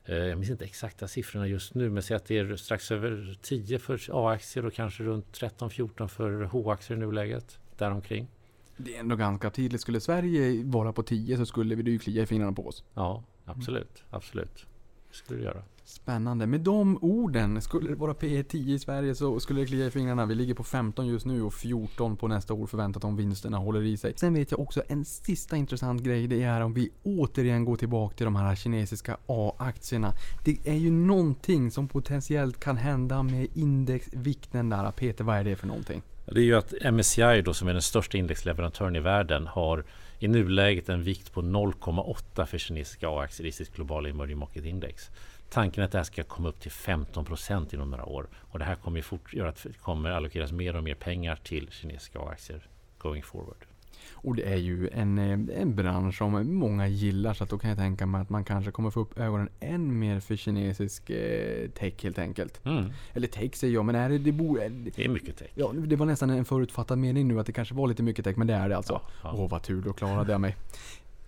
jag minns inte exakta siffrorna just nu, men säg att det är strax över 10 för A-aktier och kanske runt 13-14 för H-aktier i nuläget. Däromkring. Det är ändå ganska tydligt. Skulle Sverige vara på 10 så skulle vi ju klia i fingrarna på oss. Ja, absolut. Absolut. Skulle det göra. Spännande. Med de orden, skulle det vara P 10 i Sverige så skulle det klia i fingrarna. Vi ligger på 15 just nu och 14 på nästa år förväntat om vinsterna håller i sig. Sen vet jag också en sista intressant grej. Det är om vi återigen går tillbaka till de här kinesiska A-aktierna. Det är ju någonting som potentiellt kan hända med indexvikten där. Peter, vad är det för någonting? Det är ju att MSCI då som är den största indexleverantören i världen har i nuläget en vikt på 0,8 för kinesiska A-aktier i sitt globala emerging market index. Tanken är att det här ska komma upp till 15 procent inom några år. Och det här kommer fort göra att det kommer allokeras mer och mer pengar till kinesiska A-aktier going forward. Och det är ju en, eh, en bransch som många gillar så att då kan jag tänka mig att man kanske kommer få upp ögonen än mer för kinesisk eh, tech helt enkelt. Mm. Eller tech säger jag, men är det, det, bo, det är mycket tech. Ja, det var nästan en förutfattad mening nu att det kanske var lite mycket tech, men det är det alltså. Åh, ja, ja. oh, vad tur, då klarade jag mig.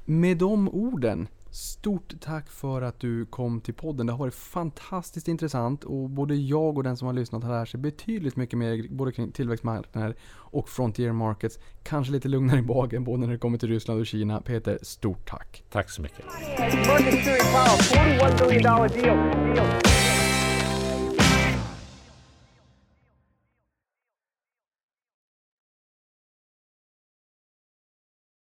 Med de orden Stort tack för att du kom till podden. Det har varit fantastiskt intressant och både jag och den som har lyssnat har lärt sig betydligt mycket mer både kring tillväxtmarknader och frontier markets. Kanske lite lugnare i bagen både när det kommer till Ryssland och Kina. Peter, stort tack! Tack så mycket!